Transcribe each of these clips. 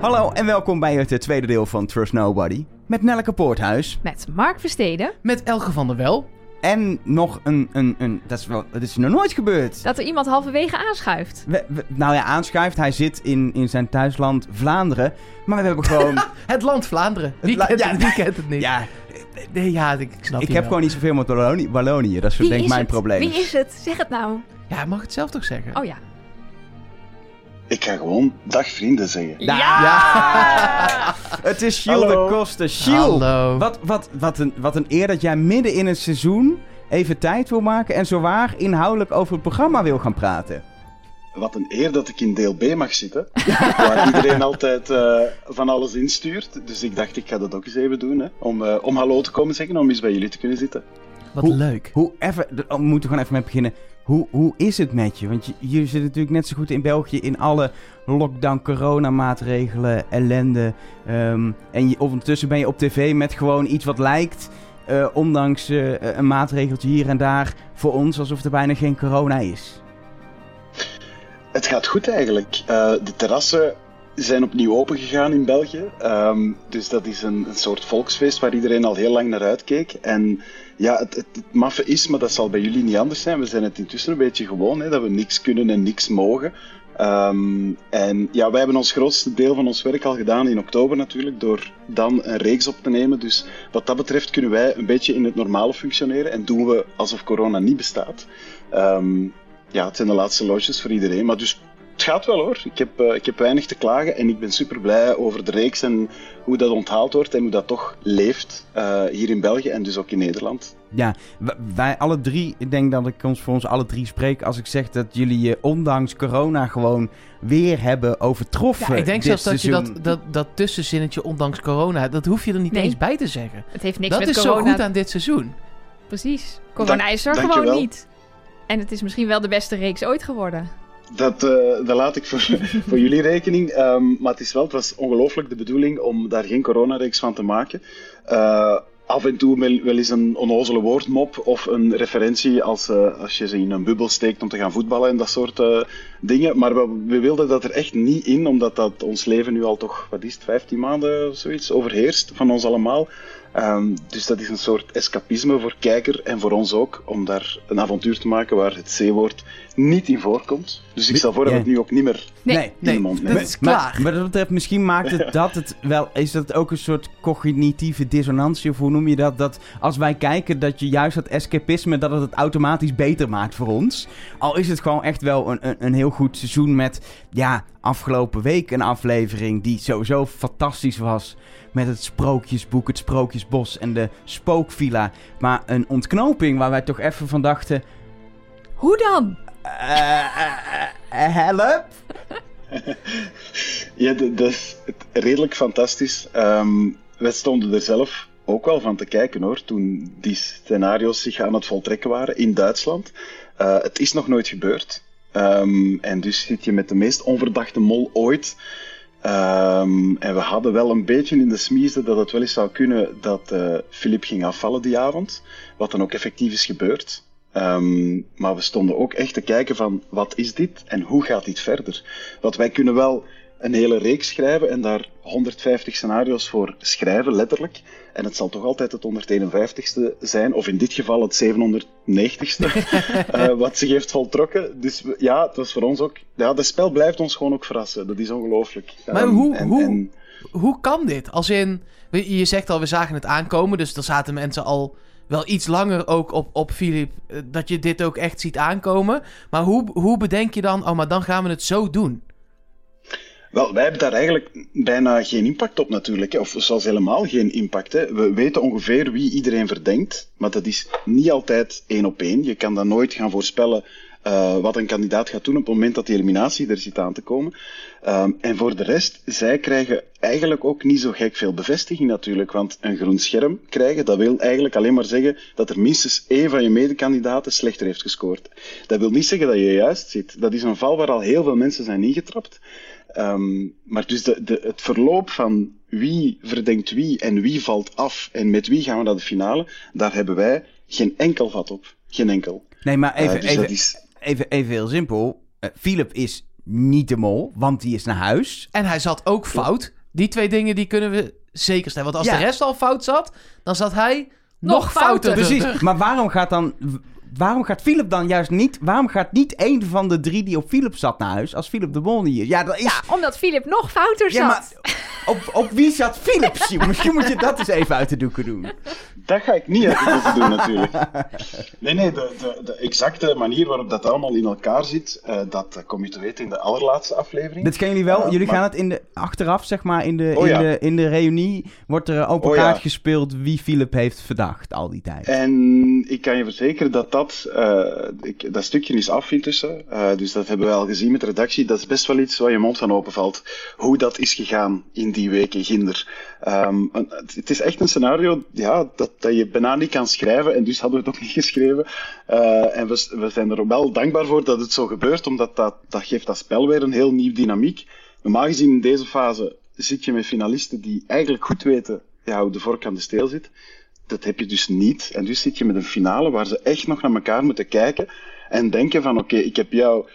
Hallo en welkom bij het tweede deel van Trust Nobody. Met Nelleke Poorthuis. Met Mark Versteden. Met Elge van der Wel. En nog een, een, een dat, is wel, dat is nog nooit gebeurd. Dat er iemand halverwege aanschuift. We- we- nou ja, aanschuift. Hij zit in, in zijn thuisland Vlaanderen. Maar we hebben gewoon... Het land Vlaanderen. Wie, la- kent, ja. het, wie kent het niet? ja, Nee, ja ik, ik snap ik heb wel. gewoon niet zoveel met Wallonië. Wallonië. Dat is Wie denk mijn het? probleem. Wie is het? Zeg het nou. Ja, mag het zelf toch zeggen? Oh ja. Ik ga gewoon dag vrienden zeggen. Ja! Het is Hallo. de Koster. Gilles, Hallo. Wat, wat, wat, een, wat een eer dat jij midden in het seizoen even tijd wil maken... en zowaar inhoudelijk over het programma wil gaan praten. Wat een eer dat ik in deel B mag zitten. waar iedereen altijd eh, van alles instuurt. Dus ik dacht, ik ga dat ook eens even doen. Hè, om, eh, om hallo te komen zeggen, om eens bij jullie te kunnen zitten. Wat Hoe- leuk. Hoe even, oh, we moeten gewoon even mee beginnen. Hoe, hoe is het met je? Want je, zit natuurlijk net zo goed in België in alle lockdown, coronamaatregelen, ellende. Ehm, en je, ondertussen ben je op tv met gewoon iets wat lijkt, eh, ondanks eh, een maatregeltje hier en daar, voor ons alsof er bijna geen corona is. Het gaat goed eigenlijk. Eh, de terrassen zijn opnieuw open gegaan in België. Ehm, dus dat is een, een soort volksfeest waar iedereen al heel lang naar uitkeek. En ja, het, het, het maffe is, maar dat zal bij jullie niet anders zijn. We zijn het intussen een beetje gewoon, hè, dat we niks kunnen en niks mogen. Ehm, en ja, wij hebben ons grootste deel van ons werk al gedaan in oktober natuurlijk, door dan een reeks op te nemen. Dus wat dat betreft kunnen wij een beetje in het normale functioneren en doen we alsof corona niet bestaat. Ehm, ja, het zijn de laatste loges voor iedereen. Maar dus het gaat wel hoor. Ik heb, eh, ik heb weinig te klagen en ik ben super blij over de reeks en hoe dat onthaald wordt en hoe dat toch leeft eh, hier in België en dus ook in Nederland. Ja, wij alle drie, ik denk dat ik ons voor ons alle drie spreek als ik zeg dat jullie je ondanks corona gewoon weer hebben overtroffen. Ja, ik denk zelfs dat je dat, dat, dat tussenzinnetje ondanks corona, dat hoef je er niet Nee. eens bij te zeggen. Het heeft niks dat met is corona. zo goed aan dit seizoen. Precies. Corona is er gewoon niet. En het is misschien wel de beste reeks ooit geworden. Dat, eh, dat laat ik voor, voor jullie rekening. Ehm, maar het is wel, het was ongelooflijk de bedoeling om daar geen coronareeks van te maken. Eh, af en toe wel, eens een onnozele woordmop of een referentie als, eh, als je ze in een bubbel steekt om te gaan voetballen en dat soort dingen. Maar we, we wilden dat er echt niet in, omdat dat ons leven nu al toch, wat is het, 15 maanden of zoiets, overheerst van ons allemaal. Ehm, dus dat is een soort escapisme voor kijker en voor ons ook, om daar een avontuur te maken waar het C-woord niet in voorkomt. Dus ik stel voor dat het nu ook niet meer Nee. Nee, in Nee, de mond dat is klaar. Maar, maar dat betreft, misschien maakt het dat het wel... Is dat ook een soort cognitieve dissonantie? Of hoe noem je dat? Dat als wij kijken dat je juist dat escapisme... dat het het automatisch beter maakt voor ons. Al is het gewoon echt wel een, een, een heel goed seizoen met... Ja, afgelopen week een aflevering die sowieso fantastisch was. Met het Sprookjesboek, het Sprookjesbos en de Spookvilla. Maar een ontknoping waar wij toch even van dachten... Hoe dan? eh, eh, eh, help? Ja, dat is redelijk fantastisch. Ehm wij stonden er zelf ook wel van te kijken hoor, toen die scenario's zich aan het voltrekken waren in Duitsland. Eh, het is nog nooit gebeurd. Ehm, en dus zit je met de meest onverdachte mol ooit. Ehm, en we hadden wel een beetje in de smiezen dat het wel eens zou kunnen dat eh Philip ging afvallen die avond. Wat dan ook effectief is gebeurd. Ehm, maar we stonden ook echt te kijken van wat is dit en hoe gaat dit verder? Want wij kunnen wel een hele reeks schrijven en daar 150 scenario's voor schrijven, letterlijk. En het zal toch altijd het 151ste zijn, of in dit geval het 790ste, eh, wat zich heeft voltrokken. Dus ja, het was voor ons ook... Ja, dat spel blijft ons gewoon ook verrassen. Dat is ongelooflijk. Maar Ehm, hoe- en- hoe- en- Hoe kan dit? Als in, je zegt al, we zagen het aankomen, dus dan zaten mensen al wel iets langer ook op, op Philip, eh, dat je dit ook echt ziet aankomen. Maar hoe, hoe bedenk je dan, oh, maar dan gaan we het zo doen? Wel, wij hebben daar eigenlijk bijna geen impact op natuurlijk. Of zelfs helemaal geen impact. Hè. We weten ongeveer wie iedereen verdenkt, maar dat is niet altijd één op één. Je kan dan nooit gaan voorspellen eh, wat een kandidaat gaat doen op het moment dat die eliminatie er zit aan te komen. Ehm, en voor de rest, zij krijgen eigenlijk ook niet zo gek veel bevestiging natuurlijk. Want een groen scherm krijgen, dat wil eigenlijk alleen maar zeggen dat er minstens één van je medekandidaten slechter heeft gescoord. Dat wil niet zeggen dat je juist zit. Dat is een val waar al heel veel mensen zijn ingetrapt. Ehm, maar dus de, de, het verloop van wie verdenkt wie en wie valt af en met wie gaan we naar de finale, daar hebben wij geen enkel vat op. Geen enkel. Nee, maar Eh, even, dus even, is... even, even heel simpel. Eh, Philip is niet de mol, want die is naar huis. En hij zat ook fout. Die twee dingen die kunnen we zeker stellen. Want als Ja. de rest al fout zat, dan zat hij nog, fouter. Precies, maar waarom gaat dan... Waarom gaat Philip dan juist niet... Waarom gaat niet één van de drie die op Philip zat naar huis... als Philip de mol niet is? Ja, dat is... Ja, omdat Philip nog fouter Ja, zat. maar op, op wie zat Philip? Sjoe? Misschien moet je dat eens even uit de doeken doen. Dat ga ik niet uit de doeken doen, natuurlijk. Nee, nee, de, de, de exacte manier waarop dat allemaal in elkaar zit, eh, dat eh, kom je te weten in de allerlaatste aflevering. Dit gaan jullie wel. Ja, jullie maar- gaan het in de, achteraf, zeg maar, in de, Oh, in, ja. de, in de reunie... wordt er open Oh, ja. kaart gespeeld wie Philip heeft verdacht al die tijd. En ik kan je verzekeren dat dat, eh, ik, dat stukje is af intussen. Eh, dus dat hebben we al gezien met de redactie. Dat is best wel iets waar je mond van openvalt. Hoe dat is gegaan in die weken ginder. Ehm, het, is echt een scenario ja, dat, dat je bijna niet kan schrijven. En dus hadden we het ook niet geschreven. Eh, en we, zijn er wel dankbaar voor dat het zo gebeurt. Omdat dat, dat geeft dat spel weer een heel nieuw dynamiek. Normaal gezien in deze fase zit je met finalisten die eigenlijk goed weten ja, hoe de vork aan de steel zit. Dat heb je dus niet. En dus zit je met een finale waar ze echt nog naar elkaar moeten kijken en denken van oké, ik heb jou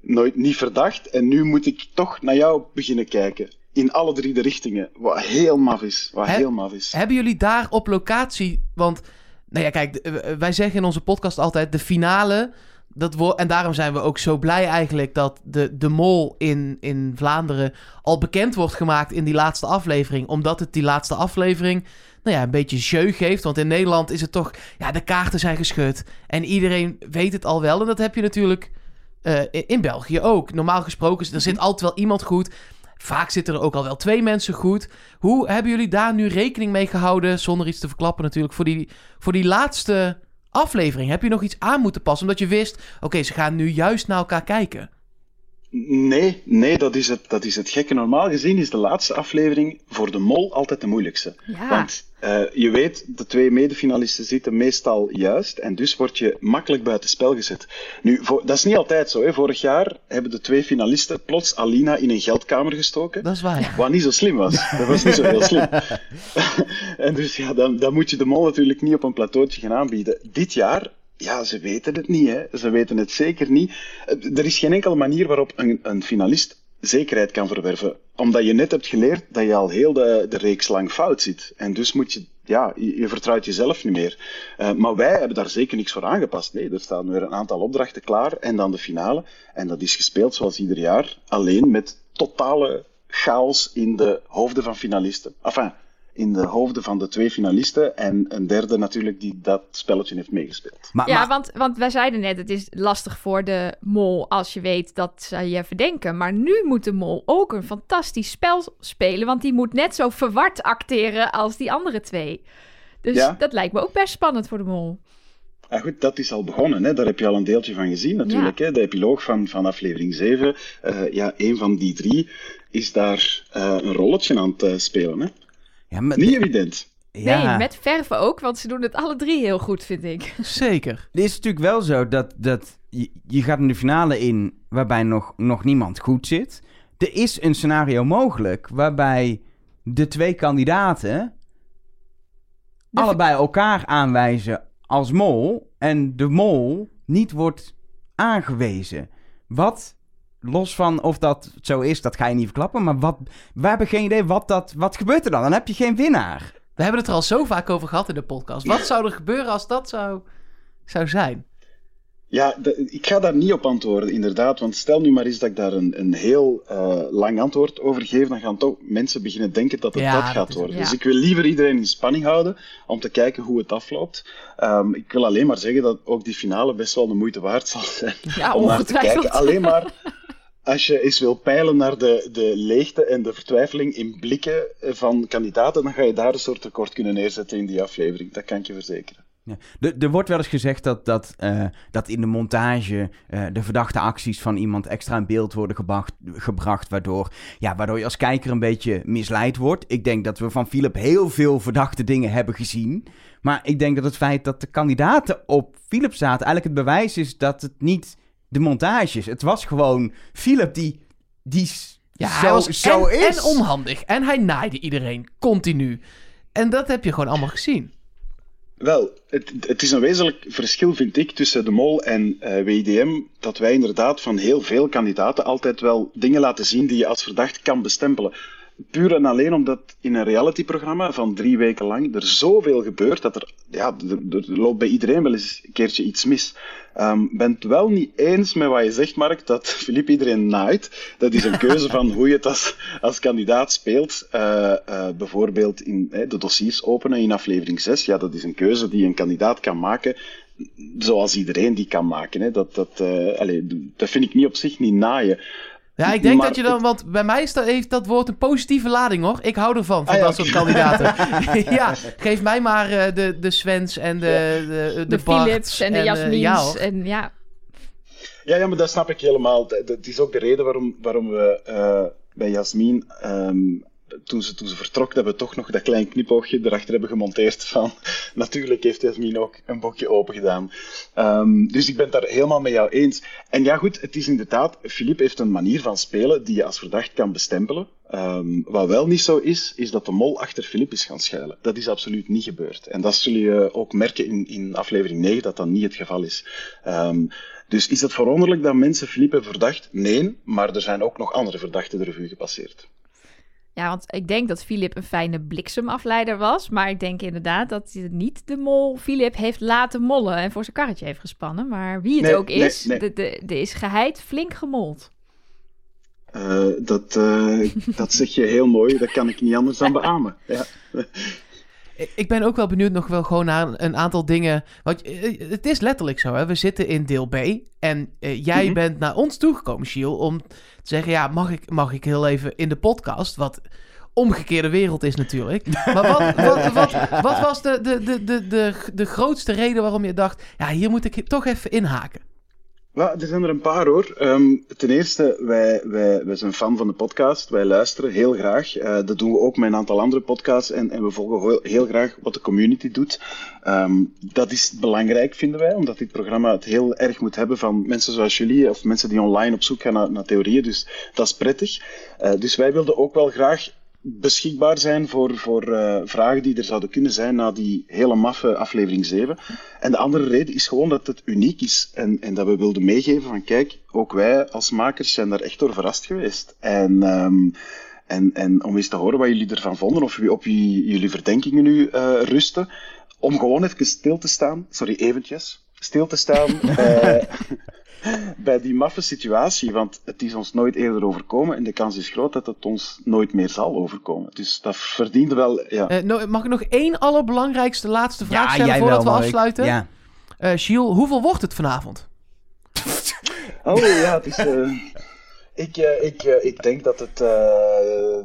nooit niet verdacht en nu moet ik toch naar jou beginnen kijken. In alle drie de richtingen. Wat heel maf is. Wat heel maf is. Hebben jullie daar op locatie... Want, nou ja, kijk, de- eh, wij zeggen in onze podcast altijd... de finale, dat wo- en daarom zijn we ook zo blij eigenlijk... dat de, de mol in, in Vlaanderen al bekend wordt gemaakt in die laatste aflevering. Omdat het die laatste aflevering... Nou ja, een beetje jeu geeft. Want in Nederland is het toch... Ja, de kaarten zijn geschud. En iedereen weet het al wel. En dat heb je natuurlijk eh, in, in België ook. Normaal gesproken, er zit altijd wel iemand goed. Vaak zitten er ook al wel twee mensen goed. Hoe hebben jullie daar nu rekening mee gehouden, zonder iets te verklappen natuurlijk, voor die, voor die laatste aflevering? Heb je nog iets aan moeten passen, omdat je wist, oké, ze gaan nu juist naar elkaar kijken? Nee, nee dat, is het, dat is het gekke. Normaal gezien is de laatste aflevering voor de mol altijd de moeilijkste. Ja. Want eh, je weet, de twee medefinalisten zitten meestal juist en dus word je makkelijk buiten spel gezet. Nu, voor, dat is niet altijd zo. Hè. Vorig jaar hebben de twee finalisten plots Alina in een geldkamer gestoken. Dat is waar. ja. Wat niet zo slim was. Dat was niet zo heel slim. en dus ja, dan, dan moet je de mol natuurlijk niet op een plateautje gaan aanbieden. Dit jaar, ja, ze weten het niet. Hè. Ze weten het zeker niet. Eh, Er is geen enkele manier waarop een, een finalist zekerheid kan verwerven. Omdat je net hebt geleerd dat je al heel de, de reeks lang fout zit. En dus moet je, ja, je, vertrouwt jezelf niet meer. Eh, maar wij hebben daar zeker niks voor aangepast. Nee, er staan weer een aantal opdrachten klaar en dan de finale. En dat is gespeeld zoals ieder jaar. Alleen met totale chaos in de hoofden van finalisten. Enfin, in de hoofden van de twee finalisten en een derde natuurlijk die dat spelletje heeft meegespeeld. Maar, Ja, maar- want, want wij zeiden net, het is lastig voor de mol als je weet dat ze je verdenken. Maar nu moet de mol ook een fantastisch spel spelen, want die moet net zo verward acteren als die andere twee. Dus Ja. dat lijkt me ook best spannend voor de mol. Ah, goed, dat is al begonnen. Hè. Daar heb je al een deeltje van gezien natuurlijk. Hè. De epiloog van, van aflevering 7. Eh, ja, een van die drie is daar eh, een rolletje aan het eh, spelen. Hè. Ja, maar- Niet evident. ja. Nee, met verven ook, want ze doen het alle drie heel goed, vind ik. Zeker. Het is natuurlijk wel zo dat, dat je, je gaat in de finale in waarbij nog, nog niemand goed zit. Er is een scenario mogelijk waarbij de twee kandidaten De- allebei elkaar aanwijzen als mol en de mol niet wordt aangewezen. Wat, los van of dat zo is, dat ga je niet verklappen, maar wat, we hebben geen idee wat, dat, wat gebeurt er dan. Dan heb je geen winnaar. We hebben het er al zo vaak over gehad in de podcast. Wat zou er gebeuren als dat zou, zou zijn? Ja, de- ik ga daar niet op antwoorden, inderdaad. Want stel nu maar eens dat ik daar een, een heel eh, lang antwoord over geef, dan gaan toch mensen beginnen denken dat het Ja, dat dat gaat is- worden. ja. Dus ik wil liever iedereen in spanning houden om te kijken hoe het afloopt. Ehm, ik wil alleen maar zeggen dat ook die finale best wel de moeite waard zal zijn Ja, om naar te kijken. Alleen maar als je eens wil peilen naar de, de leegte en de vertwijfeling in blikken van kandidaten, dan ga je daar een soort record kunnen neerzetten in die aflevering. Dat kan ik je verzekeren. Ja. Er, er wordt wel eens gezegd dat, dat, eh, dat in de montage eh, de verdachte acties van iemand extra in beeld worden gebracht, gebracht waardoor, ja, waardoor je als kijker een beetje misleid wordt. Ik denk dat we van Philip heel veel verdachte dingen hebben gezien. Maar ik denk dat het feit dat de kandidaten op Philip zaten eigenlijk het bewijs is dat het niet de montage is. Het was gewoon Philip die, die Ja, zo, hij was zo en, is. en onhandig. En hij naaide iedereen continu. En dat heb je gewoon allemaal gezien. Wel, het, het is een wezenlijk verschil, vind ik, tussen de MOL en uh, WIDM, dat wij inderdaad van heel veel kandidaten altijd wel dingen laten zien die je als verdacht kan bestempelen. Puur en alleen omdat in een realityprogramma van drie weken lang er zoveel gebeurt dat er, ja, er, loopt bij iedereen wel eens een keertje iets mis. Um, ben het wel niet eens met wat je zegt, Mark, dat Filip iedereen naait. Dat is een keuze van hoe je het als, kandidaat speelt. Uh, uh, bijvoorbeeld in de dossiers openen in aflevering 6. Ja, dat is een keuze die een kandidaat kan maken zoals iedereen die kan maken. Hè. Dat, dat, allez, dat vind ik niet op zich niet naaien. Ja, ik denk dat je dan, want bij mij heeft dat woord een positieve lading hoor. Ik hou ervan, van ah, dat soort kandidaten. ja, geef mij maar uh, de, de Svens en de, de, de, de Philips en de eh, Jasmins. ja, en ja. Ja, ja, maar dat snap ik helemaal. Dat is ook de reden waarom, waarom we uh, bij Jasmin um, toen ze, toen ze vertrok, dat we toch nog dat klein knipoogje erachter hebben gemonteerd van natuurlijk heeft Jasmin ook een boekje open gedaan. Um, dus ik ben het daar helemaal met jou eens. En ja goed, het is inderdaad, Philippe heeft een manier van spelen die je als verdacht kan bestempelen. Um, wat wel niet zo is, is dat de mol achter Philippe is gaan schuilen. Dat is absoluut niet gebeurd. En dat zul je ook merken in, in aflevering 9, dat dat niet het geval is. Um, dus is het verwonderlijk dat mensen Philippe verdacht? Nee, maar er zijn ook nog andere verdachten de revue gepasseerd. Ja, want ik denk dat Filip een fijne bliksemafleider was. Maar ik denk inderdaad dat hij niet de mol Filip heeft laten mollen en voor zijn karretje heeft gespannen. Maar wie het ook is, nee, nee. De, de, is geheid flink gemold. Uh, dat, uh, dat zeg je heel mooi. Dat kan ik niet anders dan beamen. Ja. Ik ben ook wel benieuwd nog wel gewoon naar een aantal dingen. Want eh, het is letterlijk zo, hè? we zitten in deel B. En uh, jij mm-hmm. bent naar ons toegekomen, Shiel, om te zeggen: ja, mag ik, mag ik heel even in de podcast? Wat omgekeerde wereld is natuurlijk. Maar wat, wat, wat, wat was de, de, de, de, de, de grootste reden waarom je dacht: ja, hier moet ik toch even inhaken? Ja, er zijn er een paar hoor. Um, ten eerste, wij, wij, wij zijn fan van de podcast. Wij luisteren heel graag. Uh, dat doen we ook met een aantal andere podcasts. En, en we volgen heel, graag wat de community doet. Um, dat is belangrijk, vinden wij, omdat dit programma het heel erg moet hebben van mensen zoals jullie, of mensen die online op zoek gaan naar, naar theorieën. Dus dat is prettig. Uh, dus wij wilden ook wel graag beschikbaar zijn voor, voor uh, vragen die er zouden kunnen zijn na die hele maffe aflevering 7. En de andere reden is gewoon dat het uniek is en, en dat we wilden meegeven van kijk, ook wij als makers zijn daar echt door verrast geweest. En, um, en, en om eens te horen wat jullie ervan vonden of op wie jullie verdenkingen nu uh, rusten, om gewoon even stil te staan, sorry eventjes, stil te staan uh, bij die maffe situatie, want het is ons nooit eerder overkomen en de kans is groot dat het ons nooit meer zal overkomen. Dus dat verdiende wel, ja. Uh, mag ik nog één allerbelangrijkste laatste vraag ja, stellen voordat wel, we afsluiten? Ja. Uh, Gilles, hoeveel wordt het vanavond? oh ja, het is... Uh, ik, ik, ik denk dat het,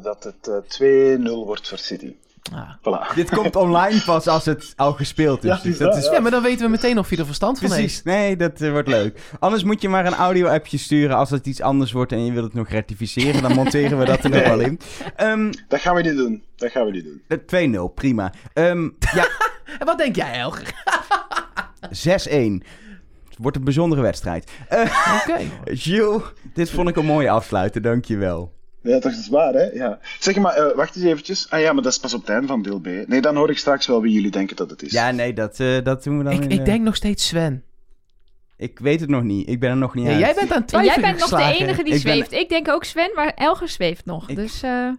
dat het 2-0 wordt voor City. Ah. Voilà. Dit komt online pas als het al gespeeld is. Ja, dus dat is... ja, maar dan weten we meteen of je er verstand van Precies. Nee, dat uh, wordt leuk. Anders moet je maar een audio-appje sturen als het iets anders wordt en je wilt het nog rectificeren. Dan monteren we dat er nog wel in. Um, dat gaan we niet doen. Dat gaan we niet doen. 2-0, prima. Um, ja. en wat denk jij, Elger? 6-1. Het wordt een bijzondere wedstrijd. Uh, Oké. Okay. Gilles, dit vond ik een mooie afsluiter. Dankjewel. Ja, dat is waar, hè? Ja. Zeg maar, uh, wacht eens eventjes. Ah ja, maar dat is pas op het einde van deel B. Nee, dan hoor ik straks wel wie jullie denken dat het is. Ja, nee, dat, uh, dat doen we dan Ik, in, ik denk nog steeds Sven. Ik weet het nog niet. Ik ben er nog niet uit. Jij bent aan het twijfelen Jij bent nog de enige die ik zweeft. Ben... Ik denk ook Sven, maar Elger zweeft nog. Ik... Dus, uh...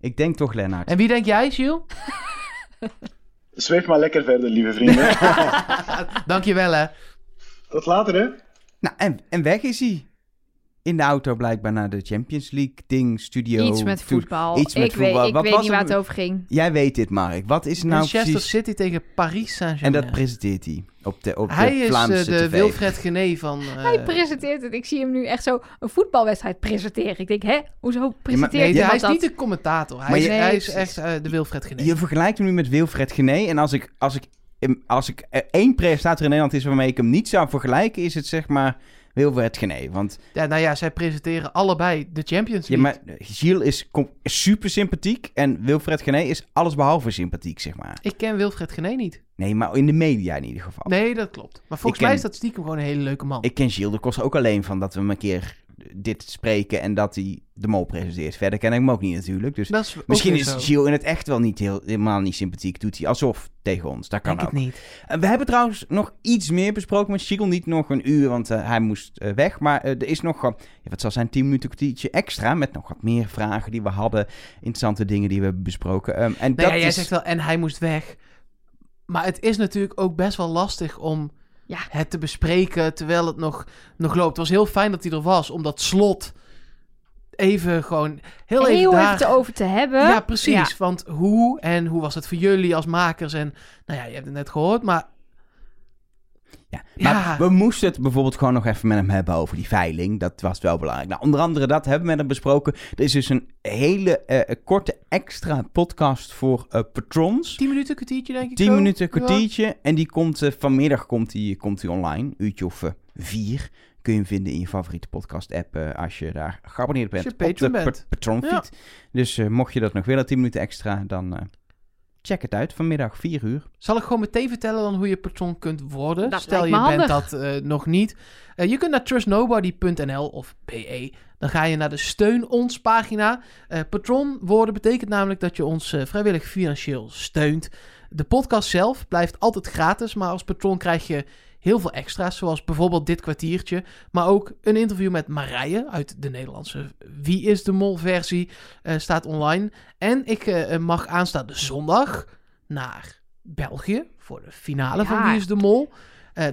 Ik denk toch Lennart. En wie denk jij, Jules? Zweef maar lekker verder, lieve vrienden. Dankjewel, hè. Tot later, hè. Nou, en, en weg is hij in de auto blijkbaar naar de Champions League ding, studio. Iets met voetbal. Iets met ik voetbal. Weet, ik Wat weet niet waar het over ging. Jij weet dit, Mark. Wat is nou Manchester precies... City tegen Paris Saint-Germain. En dat presenteert hij op de, op hij de Vlaamse is uh, de Wilfred Gené van... Uh... Hij presenteert het. Ik zie hem nu echt zo een voetbalwedstrijd presenteren. Ik denk, hè, hoezo presenteert ja, hij Hij is niet de commentator. Hij, is, hij is echt uh, de Wilfred Gené. Je vergelijkt hem nu met Wilfred Gené. En als ik, als ik, als ik één presentator in Nederland is waarmee ik hem niet zou vergelijken, is het zeg maar Wilfred Gené. Want... Ja, nou ja, zij presenteren allebei de Champions League. Ja, maar Gilles is super sympathiek en Wilfred Gené is allesbehalve sympathiek, zeg maar. Ik ken Wilfred Gené niet. Nee, maar in de media in ieder geval. Nee, dat klopt. Maar volgens mij is dat stiekem gewoon een hele leuke man. Ik ken Gilles de Kost ook alleen van dat we hem een keer dit spreken en dat hij de mol presenteert. Verder ken ik hem ook niet natuurlijk. Dus is misschien is. Gilles in het echt wel niet heel, helemaal niet sympathiek. Doet hij alsof tegen ons. Dat kan Denk ook. het niet. We hebben trouwens nog iets meer besproken met Gilles. Niet nog een uur, want uh, hij moest uh, weg. Maar uh, er is nog, ja, wat zal zijn, 10 minuten kwartiertje extra. Met nog wat meer vragen die we hadden. Interessante dingen die we hebben besproken. Um, en Nee, dat ja, jij is... zegt wel, en hij moest weg. Maar het is natuurlijk ook best wel lastig om Ja. het te bespreken terwijl het nog, nog loopt. Het was heel fijn dat hij er was, omdat slot even gewoon heel, Heel even daar... even over te hebben. Ja, precies. Ja. Want hoe en hoe was het voor jullie als makers? En nou ja, je hebt het net gehoord, maar Ja, maar Ja. we moesten het bijvoorbeeld gewoon nog even met hem hebben over die veiling. Dat was wel belangrijk. Nou, onder andere dat hebben we met hem besproken. Er is dus een hele eh, korte extra podcast voor eh, patrons. 10 minuten, kwartiertje denk ik 10 zo. minuten, Ja. kwartiertje. En die komt eh, vanmiddag komt die, komt die online. Uurtje of vier. Kun je hem vinden in je favoriete podcast-app als je daar geabonneerd bent Als je op de pa- bent. Dus mocht je dat nog willen, 10 minuten extra, dan check het uit. Vanmiddag 4 uur. Zal ik gewoon meteen vertellen dan hoe je patron kunt worden? Dat Stel je lijkt me bent handig. dat eh, nog niet. Eh, je kunt naar trustnobody.nl of PE. Dan ga je naar de steun ons pagina. Eh, patron worden betekent namelijk dat je ons eh, vrijwillig financieel steunt. De podcast zelf blijft altijd gratis, maar als patron krijg je heel veel extra's, zoals bijvoorbeeld dit kwartiertje, maar ook een interview met Marije uit de Nederlandse Wie is de Mol versie eh, staat online. En ik eh, mag aanstaande zondag naar België voor de finale Ja. van Wie is de Mol.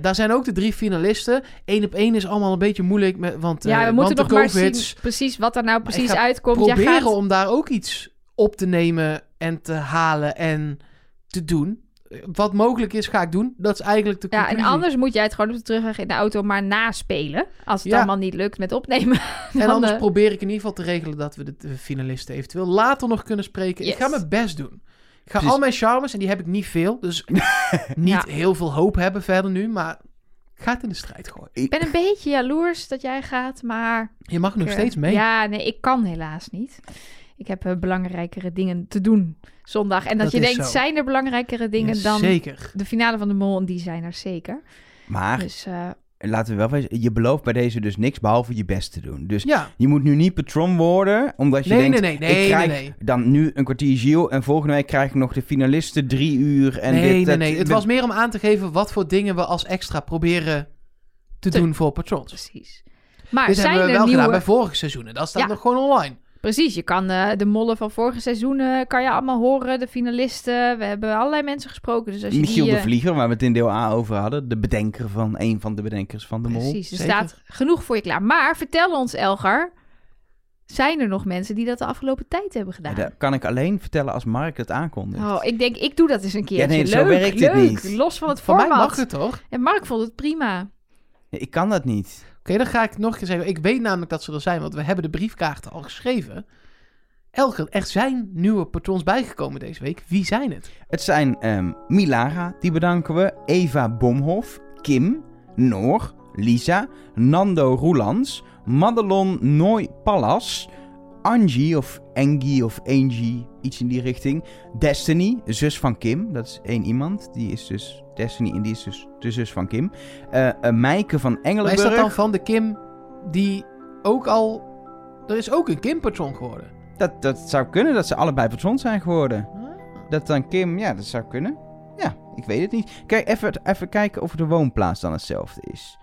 Daar zijn ook de drie finalisten. Eén op één is allemaal een beetje moeilijk, met, want, Ja, we moeten nog maar zien precies wat er nou precies uitkomt. Proberen gaat... om daar ook iets op te nemen en te halen en te doen. Wat mogelijk is, ga ik doen. Dat is eigenlijk de Ja, conclusie. en anders moet jij het gewoon op de terugweg in de auto maar naspelen. Als het Ja. allemaal niet lukt met opnemen. En anders probeer ik in ieder geval te regelen dat we de, finalisten eventueel later nog kunnen spreken. Ik ga mijn best doen. Ik ga Precies. al mijn charmes, en die heb ik niet veel, dus niet Ja. heel veel hoop hebben verder nu, maar ik ga het in de strijd gooien. Ik ben een beetje jaloers dat jij gaat, maar... Je mag nog eh, steeds mee. Ja, nee, ik kan helaas niet. Ik heb eh, belangrijkere dingen te doen zondag. En dat, Dat je denkt, zo. zijn er belangrijkere dingen Ja, dan Zeker. de finale van de Mol? En die zijn er zeker. Maar Dus eh, laten we wel wezen, je belooft bij deze dus niks behalve je best te doen. Dus Ja. je moet nu niet patron worden, omdat je Nee, denkt, nee, nee, nee, ik krijg nee, nee. dan nu een kwartier Gilles en volgende week krijg ik nog de finalisten drie uur. En nee, dit, nee, dat- nee. Het was meer om aan te geven wat voor dingen we als extra proberen te, Te- doen voor patrons. precies. Maar Dit zijn hebben we er wel nieuwe... gedaan bij vorige seizoenen. Dat staat Ja. nog gewoon online. Precies, je kan eh, de mollen van vorige seizoenen kan je allemaal horen. De finalisten. We hebben allerlei mensen gesproken. Dus als je Michiel die, de eh, Vlieger, waar we het in deel A over hadden. De bedenker van, een van de bedenkers van de mol. Precies, er zeker. staat genoeg voor je klaar. Maar vertel ons, Elgar, zijn er nog mensen die dat de afgelopen tijd hebben Ja, gedaan? dat kan ik alleen vertellen als Mark het aankondigt. Oh, ik denk, ik doe dat eens een keer. Ja, nee, zo leuk, werkt het niet. Los van het Voor mij format. mag het toch? En Mark vond het prima. Ja, Ik kan dat niet. Oké, dan ga ik nog een keer zeggen. Ik weet namelijk dat ze er zijn, want we hebben de briefkaarten al geschreven. Elger, er zijn nieuwe patrons bijgekomen deze week. Wie zijn het? Het zijn ehm, Milara, die bedanken we. Eva Bomhof, Kim, Noor, Lisa, Nando Roelans, Madelon Nooi Pallas, Angie of Angie of Angie, iets in die richting. Destiny, zus van Kim, dat is één iemand. Die is dus Destiny en die is dus de zus van Kim. Eh eh, Meike van Maar is Engelenburg. dat dan van de Kim die ook al... Er is ook een Kim-patron geworden. dat, dat zou kunnen, dat ze allebei patrons zijn geworden. Dat dan Kim, ja, dat zou kunnen. Ja, ik weet het niet. Kijk, even, even kijken of de woonplaats dan hetzelfde is.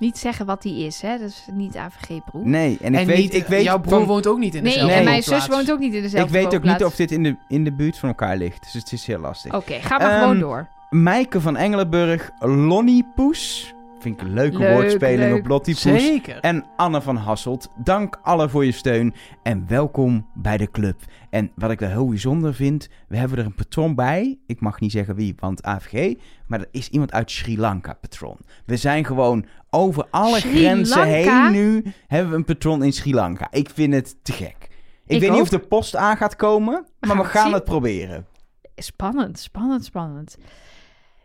Niet zeggen wat die is, hè? Dat is niet AVG-broer. Nee, en ik en weet, niet, ik weet, jouw broer van- woont ook niet in Nee, dezelfde en mijn zus woont ook niet in dezelfde ik weet ook niet of dit in de, in de buurt van elkaar ligt. Dus het is heel lastig. Oké, ga maar Ehm, gewoon door. Meike van Engelenburg, Lonnie Poes. Vind ik een leuke Leuk, woordspeling leuk. op Lottie Poes. Zeker. En Anne van Hasselt, dank allen voor je steun en welkom bij de club. En wat ik wel heel bijzonder vind, we hebben er een patron bij. Ik mag niet zeggen wie, want AVG. Maar er is iemand uit Sri Lanka patron. We zijn gewoon over alle Sri grenzen Lanka? heen nu hebben we een patron in Sri Lanka. Ik vind het te gek. Ik, Ik weet niet of de post aan gaat komen, maar we gaan het proberen. Spannend, spannend, spannend.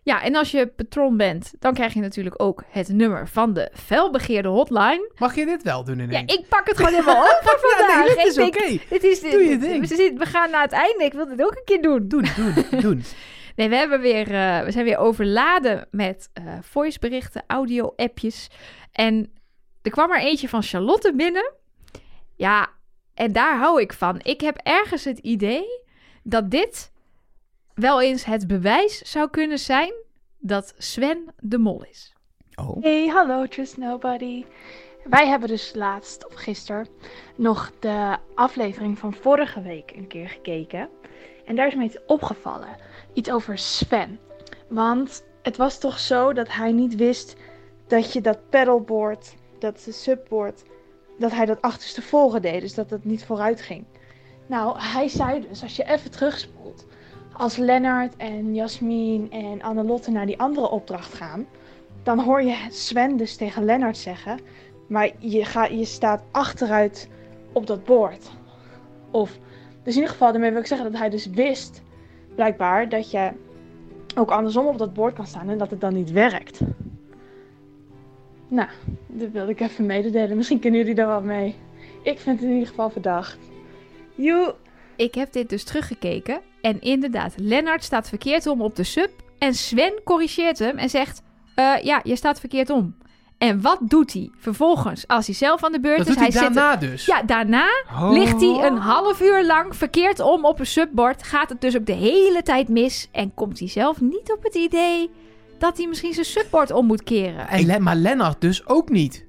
Ja, en als je patroon bent, dan krijg je natuurlijk ook het nummer van de felbegeerde hotline. Mag je dit wel doen Ja, ineens? ik pak het gewoon helemaal over vandaag. Ja, nee, dit is oké. Dit is, Doe je ding. We, gaan naar het einde. Ik wil dit ook een keer doen. Doen, doen, doen. Nee, we, hebben weer, eh, we zijn weer overladen met eh voiceberichten, audio-appjes. En er kwam er eentje van Charlotte binnen. Ja, en daar hou ik van. Ik heb ergens het idee dat dit wel eens het bewijs zou kunnen zijn dat Sven de mol is. Oh. Hey, hallo, Trust Nobody. Wij hebben dus laatst, of gisteren, nog de aflevering van vorige week een keer gekeken. En daar is me iets opgevallen. Iets over Sven. Want het was toch zo dat hij niet wist dat je dat paddleboard, dat subboard, dat hij dat achterstevoren deed. Dus dat het niet vooruit ging. Nou, hij zei dus, als je even terugspoelt, als Lennart en Jasmin en Annelotte naar die andere opdracht gaan, dan hoor je Sven dus tegen Lennart zeggen, maar je, ga, je staat achteruit op dat bord. Of, dus in ieder geval, daarmee wil ik zeggen dat hij dus wist, blijkbaar, dat je ook andersom op dat bord kan staan en dat het dan niet werkt. Nou, dat wilde ik even mededelen. Misschien kunnen jullie daar wat mee. Ik vind het in ieder geval verdacht. Joe! Ik heb dit dus teruggekeken. En inderdaad, Lennart staat verkeerd om op de sub. En Sven corrigeert hem en zegt: "Eh, Ja, je staat verkeerd om. En wat doet hij vervolgens als hij zelf aan de beurt Dat is? doet hij zit er- daarna dus. Ja, daarna Oh. ligt hij een half uur lang verkeerd om op een subbord. Gaat het dus ook de hele tijd mis. En komt hij zelf niet op het idee dat hij misschien zijn subbord om moet keren. En maar Lennart dus ook niet.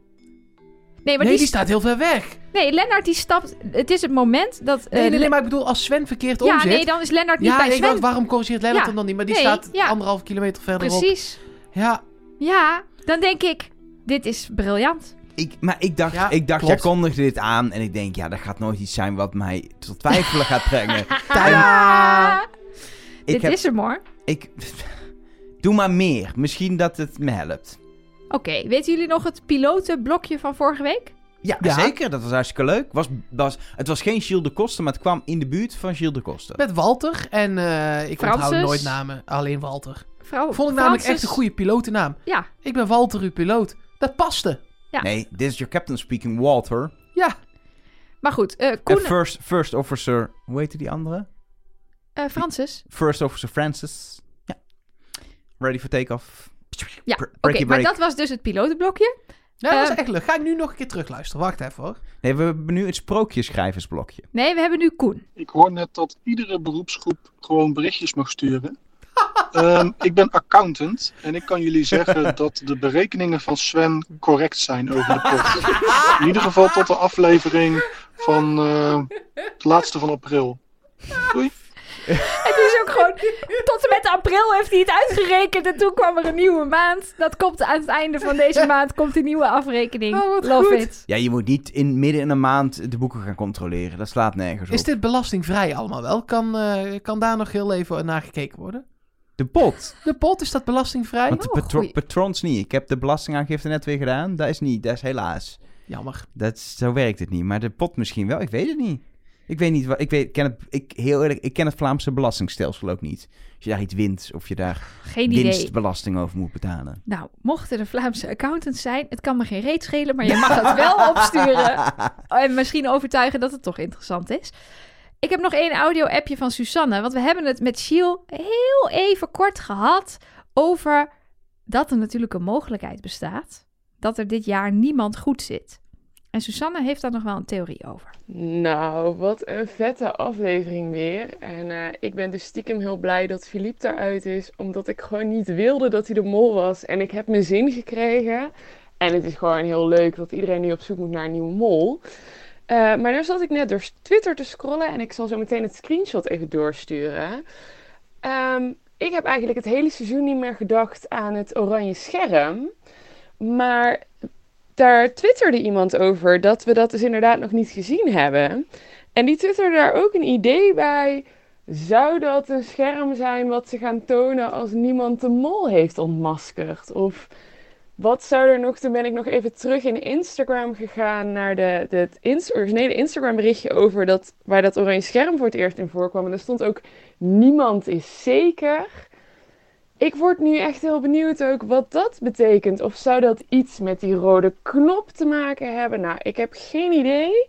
Nee, maar nee, die, die staat heel ver weg. nee, Lennart die stapt. Het is het moment dat. eh, Nee, nee, nee, maar ik bedoel, als Sven verkeerd ja, omzit... nee, dan is Lennart niet ja, bij Sven. dacht, waarom corrigeert Lennart Ja. hem dan niet? Maar die Nee, staat ja. anderhalf kilometer verderop. Precies. Ja, Ja, dan denk ik, dit is briljant. Ik, maar ik dacht, Ja, ik dacht klopt. jij kondigde dit aan en ik denk, ja, dat gaat nooit iets zijn wat mij tot twijfelen gaat brengen. Tadaa! Ik Dit heb, is hem hoor. ik, doe maar meer. Misschien dat het me helpt. Oké, weten jullie nog het pilotenblokje van vorige week? Ja, Ja. zeker. Dat was hartstikke leuk. Was, was, het was geen Gilles de Koster, maar het kwam in de buurt van Gilles de Koster. met Walter. En eh, ik Francis. onthoud nooit namen, alleen Walter. Vrouw, Vond ik namelijk Francis- echt een goede pilotennaam. Ja, Ik ben Walter, uw piloot. Dat paste. Ja. Nee, this is your captain speaking, Walter. Ja, maar goed. eh Koen, En first, first officer, hoe heette die andere? eh, Francis. First officer Francis. Ja. Ready for takeoff. Ja, Oké, maar dat was dus het pilotenblokje. ja dat was Eh, echt leuk. Ga ik nu nog een keer terugluisteren. Wacht even hoor. Nee, we hebben nu het sprookjeschrijversblokje. Nee, we hebben nu Koen. Ik hoor net dat iedere beroepsgroep gewoon berichtjes mag sturen. Ehm, ik ben accountant en ik kan jullie zeggen dat de berekeningen van Sven correct zijn over de pot. In ieder geval tot de aflevering van eh, de laatste van april. Doei. Gewoon... Tot en met april heeft hij het uitgerekend en toen kwam er een nieuwe maand. Dat komt aan het einde van deze maand komt een nieuwe afrekening. Oh, Love goed. it. Ja, je moet niet in, midden in een maand de boeken gaan controleren. Dat slaat nergens op. Is dit belastingvrij allemaal wel? Kan, eh, kan daar nog heel even naar gekeken worden? De pot. De pot, is dat belastingvrij? Want de Oh, patro- goeie. patrons niet. Ik heb de belastingaangifte net weer gedaan. Dat is niet. Dat is helaas. Jammer. Dat is, zo werkt het niet. Maar de pot misschien wel. Ik weet het niet. Ik weet niet wat. Ik, weet, ik ken het. Ik, heel eerlijk, ik ken het Vlaamse belastingstelsel ook niet. Als je daar iets wint of je daar Geen idee. winstbelasting over moet betalen. Nou, mochten er Vlaamse accountants zijn, het kan me geen reet schelen, maar je mag het wel opsturen. En misschien overtuigen dat het toch interessant is. Ik heb nog één audio-appje van Susanne, want we hebben het met Giel heel even kort gehad over dat er natuurlijk een mogelijkheid bestaat dat er dit jaar niemand goed zit. En Susanne heeft daar nog wel een theorie over. Nou, wat een vette aflevering weer. En eh, ik ben dus stiekem heel blij dat Philippe eruit is, omdat ik gewoon niet wilde dat hij de mol was. En ik heb mijn zin gekregen. En het is gewoon heel leuk dat iedereen nu op zoek moet naar een nieuwe mol. Eh, maar daar zat ik net door Twitter te scrollen en ik zal zo meteen het screenshot even doorsturen. Ehm, ik heb eigenlijk het hele seizoen niet meer gedacht aan het oranje scherm. Maar daar twitterde iemand over dat we dat dus inderdaad nog niet gezien hebben. En die twitterde daar ook een idee bij. Zou dat een scherm zijn wat ze gaan tonen als niemand de mol heeft ontmaskerd? Of wat zou er nog... Toen ben ik nog even terug in Instagram gegaan naar de, het ins- originele Instagram berichtje over dat, waar dat oranje scherm voor het eerst in voorkwam. En er stond ook niemand is zeker. Ik word nu echt heel benieuwd ook wat dat betekent. Of zou dat iets met die rode knop te maken hebben? Nou, ik heb geen idee.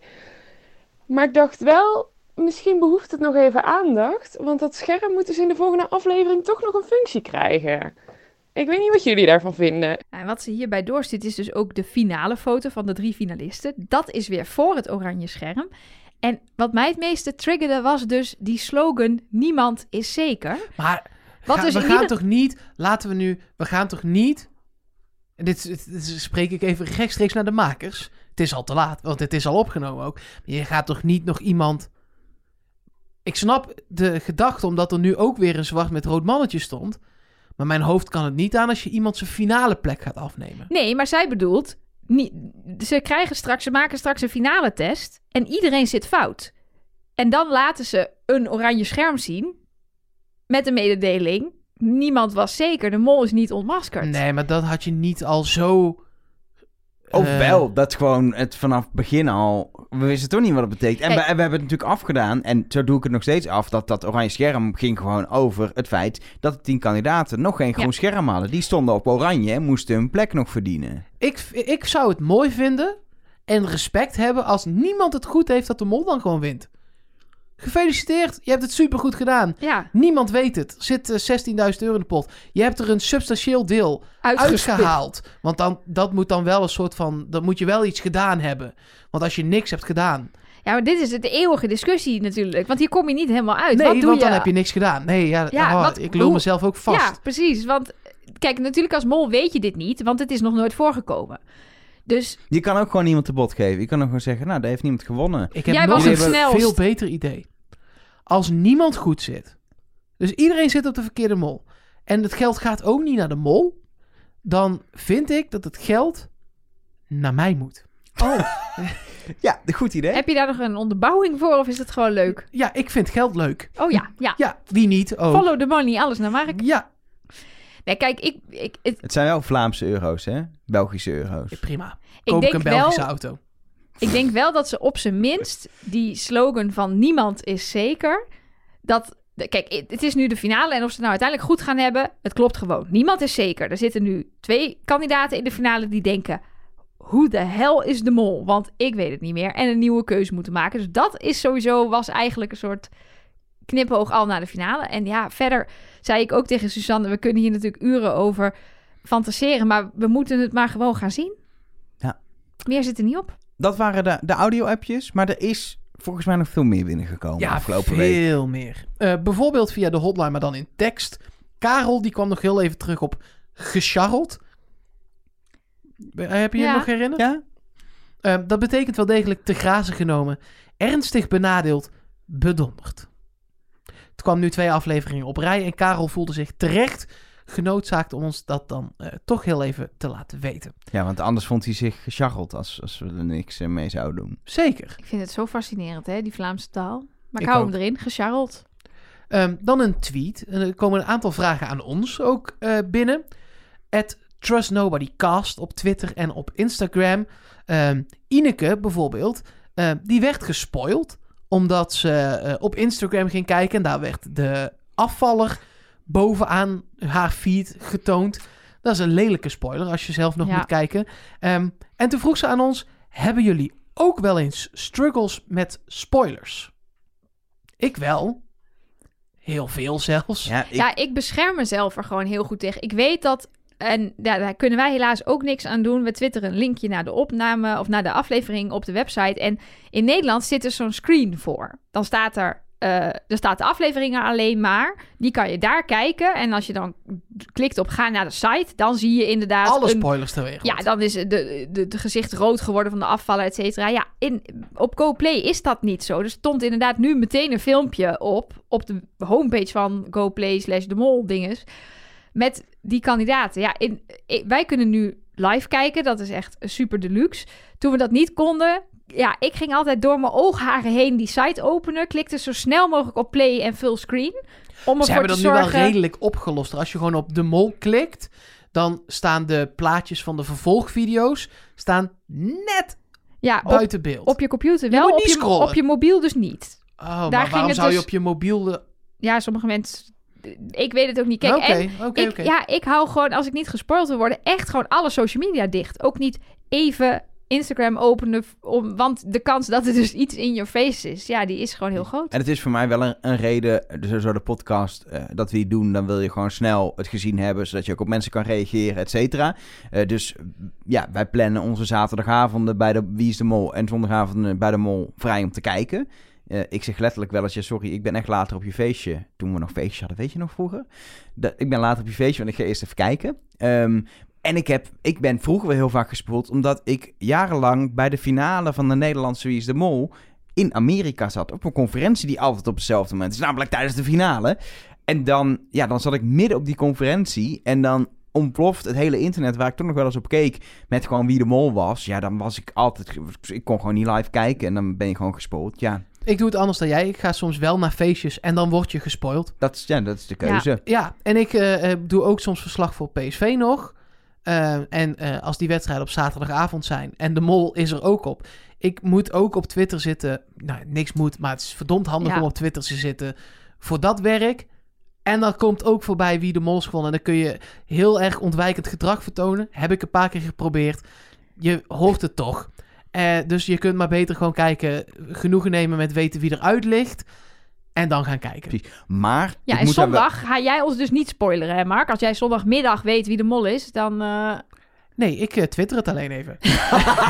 Maar ik dacht wel, misschien behoeft het nog even aandacht. Want dat scherm moet dus in de volgende aflevering toch nog een functie krijgen. Ik weet niet wat jullie daarvan vinden. En wat ze hierbij doorstuurt is dus ook de finale foto van de drie finalisten. Dat is weer voor het oranje scherm. En wat mij het meeste triggerde was dus die slogan niemand is zeker. Maar Wat ga- dus we gaan ieder- toch niet, laten we nu, we gaan toch niet, en dit, dit, dit spreek ik even rechtstreeks naar de makers. Het is al te laat, want het is al opgenomen ook. Maar je gaat toch niet nog iemand... Ik snap de gedachte, omdat er nu ook weer een zwart met rood mannetje stond. Maar mijn hoofd kan het niet aan als je iemand zijn finale plek gaat afnemen. Nee, maar zij bedoelt, niet, ze krijgen straks, ze maken straks een finale test en iedereen zit fout. En dan laten ze een oranje scherm zien met een mededeling. Niemand was zeker, de mol is niet ontmaskerd. Nee, maar dat had je niet al zo... Of eh, wel, dat gewoon het vanaf het begin al... We wisten toch niet wat het betekent. En Kijk. we, en we hebben het natuurlijk afgedaan. En zo doe ik het nog steeds af. Dat dat oranje scherm ging gewoon over het feit... dat de tien kandidaten nog geen groen Ja. scherm hadden. Die stonden op oranje en moesten hun plek nog verdienen. Ik, ik zou het mooi vinden en respect hebben als niemand het goed heeft dat de mol dan gewoon wint. Gefeliciteerd, je hebt het supergoed gedaan. Ja, Niemand weet het. Zit eh, 16.000 euro in de pot. Je hebt er een substantieel deel uitgehaald. Want dan, dat moet dan wel een soort van... Dan moet je wel iets gedaan hebben. Want als je niks hebt gedaan... Ja, maar dit is de eeuwige discussie natuurlijk. Want hier kom je niet helemaal uit. Nee, wat doe want je? dan heb je niks gedaan. Nee, ja, Ja, oh, wat- ik hoe- mezelf ook vast. Ja, precies. Want kijk, natuurlijk als mol weet je dit niet, want het is nog nooit voorgekomen. Dus Je kan ook gewoon iemand te bot geven. Je kan ook gewoon zeggen, nou, daar heeft niemand gewonnen. Ik heb Jij nog was een snelst. veel beter idee. Als niemand goed zit, dus iedereen zit op de verkeerde mol, en het geld gaat ook niet naar de mol, dan vind ik dat het geld naar mij moet. Oh. ja, een goed idee. heb je daar nog een onderbouwing voor of is het gewoon leuk? Ja, ik vind geld leuk. Oh ja, ja. Ja, wie niet ook. Follow the money, alles naar Mark. Ja, Nee, kijk, ik, ik, het- Het zijn wel Vlaamse euro's, hè? Belgische euro's. prima. ik, Koop ik denk een Belgische wel, auto. ik denk wel dat ze op zijn minst die slogan van niemand is zeker, dat... Kijk, het is nu de finale en of ze het nou uiteindelijk goed gaan hebben, het klopt gewoon. Niemand is zeker. Er zitten nu twee kandidaten in de finale die denken, hoe de hel is de mol? Want ik weet het niet meer. En een nieuwe keuze moeten maken. Dus dat is sowieso, was eigenlijk een soort knipoog al naar de finale. En ja, verder zei ik ook tegen Suzanne, we kunnen hier natuurlijk uren over fantaseren, maar we moeten het maar gewoon gaan zien. Ja. Meer zit er niet op. Dat waren de, de audio-appjes, maar er is volgens mij nog veel meer binnengekomen Ja, afgelopen week. veel meer. Eh, bijvoorbeeld via de hotline, maar dan in tekst. Karel, die kwam nog heel even terug op gescharreld. Eh, Heb je je Ja. nog herinnerd? Ja? Eh, dat betekent wel degelijk te grazen genomen, ernstig benadeeld, bedonderd. Het kwam nu twee afleveringen op rij en Karel voelde zich terecht genoodzaakt om ons dat dan eh, toch heel even te laten weten. Ja, want anders vond hij zich gecharreld als, als we er niks eh, mee zouden doen. Zeker. Ik vind het zo fascinerend, hè, die Vlaamse taal. Maar ik, Ik hou ook. hem erin, gecharreld. Ehm, dan een tweet. En er komen een aantal vragen aan ons ook eh, binnen. At Trust Nobody Cast op Twitter en op Instagram. Ehm, Ineke bijvoorbeeld, eh, die werd gespoild. Omdat ze eh, op Instagram ging kijken. En daar werd de afvaller bovenaan haar feed getoond. Dat is een lelijke spoiler als je zelf nog Ja. moet kijken. Ehm, en toen vroeg ze aan ons: Hebben jullie ook wel eens struggles met spoilers? Ik wel. Heel veel zelfs. Ja, ik, Ja, ik bescherm mezelf er gewoon heel goed tegen. Ik weet dat, en ja, daar kunnen wij helaas ook niks aan doen. We twitteren een linkje naar de opname of naar de aflevering op de website. En in Nederland zit er zo'n screen voor. Dan staat er, eh er staat de aflevering er alleen maar. Die kan je daar kijken. En als je dan klikt op ga naar de site, dan zie je inderdaad Alle spoilers ter wereld. ja, dan is de, de, de gezicht rood geworden van de afvallen, et cetera. Ja, in, op GoPlay is dat niet zo. Er stond inderdaad nu meteen een filmpje op, op de homepage van GoPlay slash de mol dinges, met die kandidaten. Ja, in, wij kunnen nu live kijken, dat is echt super deluxe. Toen we dat niet konden, ja, ik ging altijd door mijn oogharen heen die site openen, klikte zo snel mogelijk op play en full screen. Om Ze hebben dat nu wel redelijk opgelost. Als je gewoon op de mol klikt, dan staan de plaatjes van de vervolgvideo's staan net ja, op, buiten beeld. op je computer Je wel, op je, op je mobiel dus niet. oh, daar maar ging waarom het zou je dus- op je mobiel... de- Ja, sommige mensen. Ik weet het ook niet. Kijk, en ik, ja, ik hou gewoon, als ik niet gespoild wil worden, echt gewoon alle social media dicht. Ook niet even Instagram openen. Om, want de kans dat er dus iets in your face is, ja, die is gewoon heel groot. En het is voor mij wel een, een reden, dus zo de podcast, eh, dat we die doen. Dan wil je gewoon snel het gezien hebben, zodat je ook op mensen kan reageren, et cetera. Eh, dus ja, wij plannen onze zaterdagavonden bij de Wie is de Mol en zondagavonden bij de Mol vrij om te kijken. Eh, ik zeg letterlijk wel eens, ja sorry, ik ben echt later op je feestje. Toen we nog feestje hadden, weet je nog vroeger? Dat, ik ben later op je feestje, want ik ga eerst even kijken. Ehm, en ik, heb, ik ben vroeger wel heel vaak gespoeld, omdat ik jarenlang bij de finale van de Nederlandse Wie is de Mol in Amerika zat. Op een conferentie die altijd op hetzelfde moment is, namelijk tijdens de finale. En dan, ja, dan zat ik midden op die conferentie en dan ontploft het hele internet waar ik toen nog wel eens op keek met gewoon wie de mol was. Ja, dan was ik altijd, ik kon gewoon niet live kijken en dan ben je gewoon gespoeld. Ja, Ik doe het anders dan jij. Ik ga soms wel naar feestjes en dan word je gespoild. dat is, ja, dat is de keuze. Ja, en ik eh, eh, doe ook soms verslag voor PSV nog. Eh, en eh, als die wedstrijden op zaterdagavond zijn en de mol is er ook op. Ik moet ook op Twitter zitten. Nou, niks moet, maar het is verdomd handig Ja. om op Twitter te zitten voor dat werk. En dan komt ook voorbij wie de mol is gewonnen. En dan kun je heel erg ontwijkend gedrag vertonen. Heb ik een paar keer geprobeerd. Je hoort het toch. Eh, dus je kunt maar beter gewoon kijken, genoegen nemen met weten wie eruit ligt. En dan gaan kijken. Precies. Maar Ja, ik en moet daar wel- zondag ga jij ons dus niet spoileren, hè, Mark? Als jij zondagmiddag weet wie de mol is, dan... eh, Nee, ik eh, twitter het alleen even.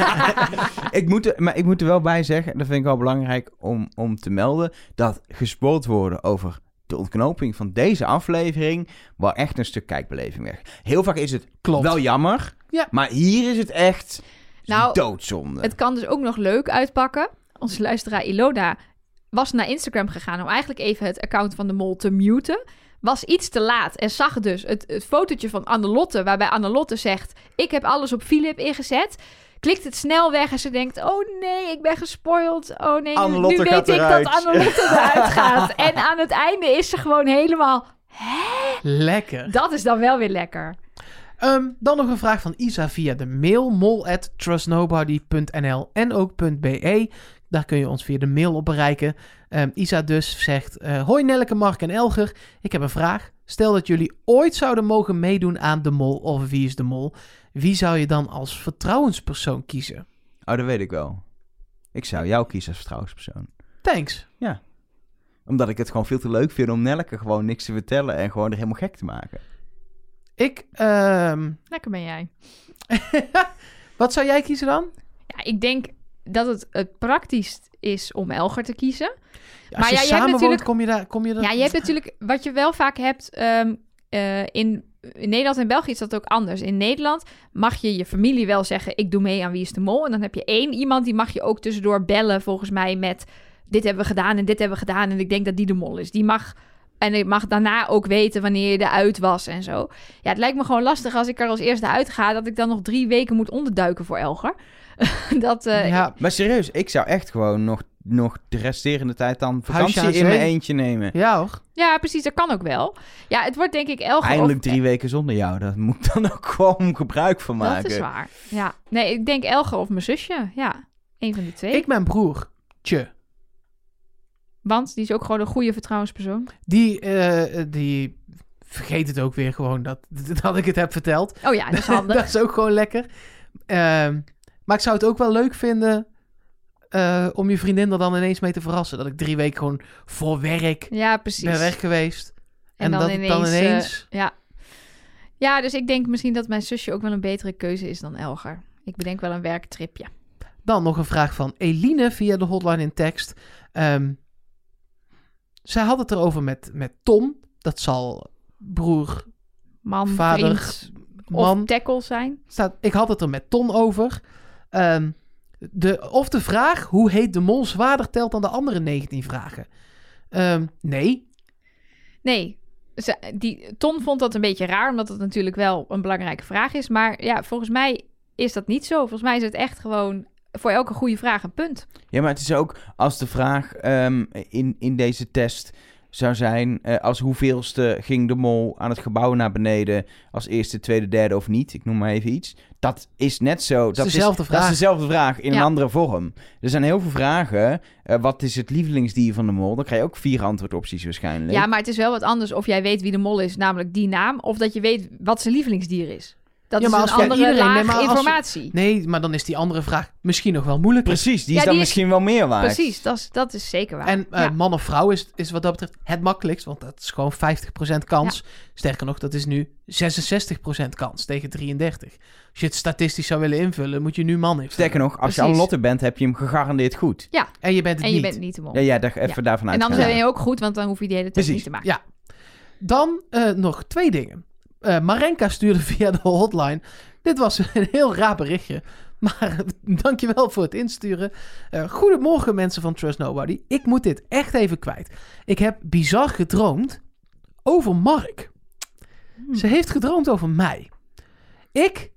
ik moet er, maar ik moet er wel bij zeggen, dat vind ik wel belangrijk om, om te melden, dat gespoord worden over de ontknoping van deze aflevering, wel echt een stuk kijkbeleving weg. Heel vaak is het Klopt. wel jammer, Ja. maar hier is het echt Nou, doodzonde. Het kan dus ook nog leuk uitpakken. Onze luisteraar Iloda was naar Instagram gegaan om eigenlijk even het account van de mol te muten. Was iets te laat en zag dus het, het fotootje van Annelotte, waarbij Annelotte zegt: Ik heb alles op Philip ingezet. Klikt het snel weg en ze denkt: Oh nee, ik ben gespoild. Oh nee, nu, Annelotte nu gaat weet ik eruit." dat Annelotte eruit gaat. En aan het einde is ze gewoon helemaal. Lekker. Dat is dan wel weer lekker. Ehm, dan nog een vraag van Isa via de mail mol@trustnobody.nl en ook .be. Daar kun je ons via de mail op bereiken. Ehm, Isa dus zegt: eh, Hoi Nelleke, Mark en Elger. Ik heb een vraag. Stel dat jullie ooit zouden mogen meedoen aan de mol of wie is de mol. Wie zou je dan als vertrouwenspersoon kiezen? Oh, dat weet ik wel. Ik zou jou kiezen als vertrouwenspersoon. Thanks. Omdat ik het gewoon veel te leuk vind om Nelleke gewoon niks te vertellen en gewoon er helemaal gek te maken. Ik, ehm, Lekker ben jij. wat zou jij kiezen dan? Ja, ik denk dat het het praktischst is om Elger te kiezen. Als Maar je ja, je hebt samen woont, natuurlijk- kom je daar... Kom je er... Ja, je hebt natuurlijk, wat je wel vaak hebt, ehm, eh, in, in Nederland en België is dat ook anders. In Nederland mag je je familie wel zeggen, ik doe mee aan Wie is de Mol. En dan heb je één iemand, die mag je ook tussendoor bellen, volgens mij, met dit hebben we gedaan en dit hebben we gedaan. En ik denk dat die de mol is. Die mag, en ik mag daarna ook weten wanneer je eruit was en zo. Ja, het lijkt me gewoon lastig als ik er als eerste uit ga, dat ik dan nog drie weken moet onderduiken voor Elger. dat, eh, ja, Maar serieus, ik zou echt gewoon nog, nog de resterende tijd dan vakantie in mijn eentje nemen. ja hoor. ja, precies, dat kan ook wel. Ja, het wordt denk ik Elger Eindelijk of- drie weken zonder jou. Daar moet ik dan ook gewoon gebruik van maken. Dat is waar. Ja. Nee, ik denk Elger of mijn zusje. Ja, een van die twee. Ik mijn broer, Tje. Want die is ook gewoon een goede vertrouwenspersoon. Die, eh, die vergeet het ook weer gewoon dat, dat ik het heb verteld. Oh ja, dat is handig. dat is ook gewoon lekker. Ehm, maar ik zou het ook wel leuk vinden eh, om je vriendin er dan ineens mee te verrassen. Dat ik drie weken gewoon voor werk ja, precies. ben weg geweest. En, dan dat het dan ineens, eh, ineens... ja. ja, dus ik denk misschien dat mijn zusje ook wel een betere keuze is dan Elger. Ik bedenk wel een werktripje. Dan nog een vraag van Eline via de hotline in tekst. Ehm, zij had het erover met, met Tom. Dat zal broer, Man, vader, vriend man... of tackle zijn. staat, ik had het er met Ton over. Ehm, de, of de vraag, hoe heet de mol zwaarder telt dan de andere 19 vragen? Ehm, nee. Nee, ze- die, Ton vond dat een beetje raar, omdat het natuurlijk wel een belangrijke vraag is. Maar ja, volgens mij is dat niet zo. Volgens mij is het echt gewoon voor elke goede vraag een punt. Ja, maar het is ook als de vraag ehm, in, in deze test zou zijn... eh, als hoeveelste ging de mol aan het gebouw naar beneden... als eerste, tweede, derde of niet? Ik noem maar even iets. Dat is net zo. Dat dezelfde is, vraag. Dat is dezelfde vraag in Ja. een andere vorm. Er zijn heel veel vragen. Eh, wat is het lievelingsdier van de mol? Dan krijg je ook vier antwoordopties waarschijnlijk. Ja, maar het is wel wat anders of jij weet wie de mol is, namelijk die naam, of dat je weet wat zijn lievelingsdier is. Dat Ja, is maar een als- ja, andere iedereen- laag nee, maar als- informatie. Nee, maar dan is die andere vraag misschien nog wel moeilijker. Precies, die Ja, is dan die is- misschien wel meer waard. Precies, dat is, dat is zeker waar. En eh, Ja. man of vrouw is, is wat dat betreft het makkelijkst, want dat is gewoon 50% kans. Sterker nog, dat is nu 66% kans tegen 33. Als je het statistisch zou willen invullen, moet je nu man invullen. Sterker nog, als je al Lotte bent, heb je hem gegarandeerd goed. En je bent het en je niet. bent niet de mol. Ja, ja, daar, even daarvan uit. en anders ben je ook goed, want dan hoef je die hele tijd niet te maken. Ja. Dan eh, nog twee dingen. Eh, Marenka stuurde via de hotline. Dit was een heel raar berichtje. Maar dankjewel voor het insturen. Eh, goedemorgen mensen van Trust Nobody. Ik moet dit echt even kwijt. Ik heb bizar gedroomd over Mark. Hmm. Ze heeft gedroomd over mij. Ik,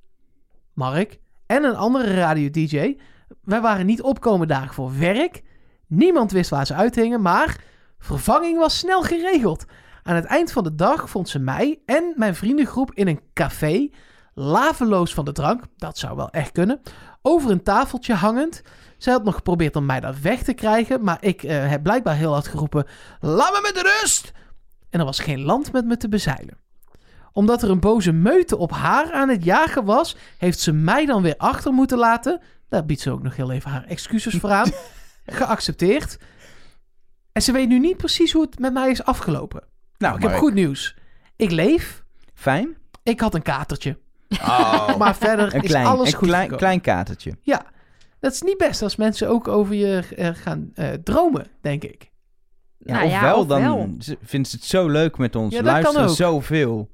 Mark en een andere radio-dj. Wij waren niet opkomen dagen voor werk. Niemand wist waar ze uithingen, maar vervanging was snel geregeld. Aan het eind van de dag vond ze mij en mijn vriendengroep in een café, laveloos van de drank, dat zou wel echt kunnen, over een tafeltje hangend. Zij had nog geprobeerd om mij daar weg te krijgen, maar ik eh, heb blijkbaar heel hard geroepen: Laat me met rust! En er was geen land met me te bezeilen. Omdat er een boze meute op haar aan het jagen was, heeft ze mij dan weer achter moeten laten. Daar biedt ze ook nog heel even haar excuses voor aan. Geaccepteerd. En ze weet nu niet precies hoe het met mij is afgelopen. Nou, ik heb goed nieuws. Ik leef. Fijn. Ik had een katertje. Oh. Maar verder Een is klein, alles een goed klein, gekomen. klein katertje. Ja, dat is niet best als mensen ook over je eh, gaan eh, dromen, denk ik. Ja, Nou ja, ofwel, dan vindt ze het zo leuk met ons. Ja, dat kan luisteren ook. zoveel.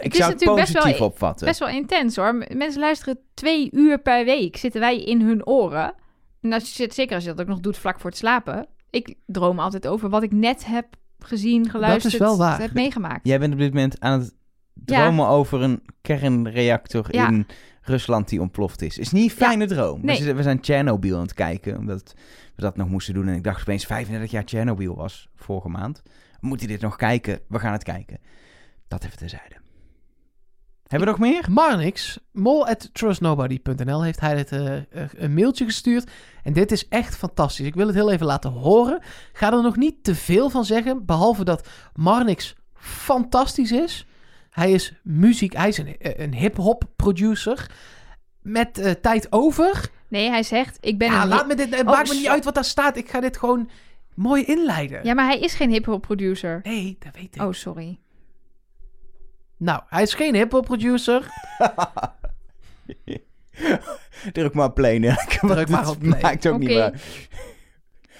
Ik is zou het natuurlijk best wel- positief opvatten. Best wel intens hoor. Mensen luisteren twee uur per week. Zitten wij in hun oren. En als je, zeker als je dat ook nog doet vlak voor het slapen. Ik droom altijd over wat ik net heb gezien, geluisterd, wel waar. meegemaakt. Jij bent op dit moment aan het dromen over een kernreactor Ja. in Rusland die ontploft is. Is niet een fijne droom. Nee. We zijn Chernobyl aan het kijken, omdat we dat nog moesten doen. En ik dacht opeens 35 jaar Chernobyl was vorige maand. Moet je dit nog kijken? We gaan het kijken. Dat even terzijde. Hebben we nog meer? Marnix, mol at trustnobody.nl, heeft hij het, eh, eh, een mailtje gestuurd. En dit is echt fantastisch. Ik wil het heel even laten horen. Ga er nog niet te veel van zeggen, behalve dat Marnix fantastisch is. Hij is muziek, hij is een, eh, een hip-hop producer. Met eh, tijd over. Nee, hij zegt, ik ben Ja, een... laat me dit, het Oh, maakt me niet uit wat daar staat. Ik ga dit gewoon mooi inleiden. Ja, maar hij is geen hip-hop producer. Nee, dat weet ik. Oh, sorry. Nou, hij is geen hip-hop producer. Druk maar play, want Druk maar op play. Maakt ook niet waar.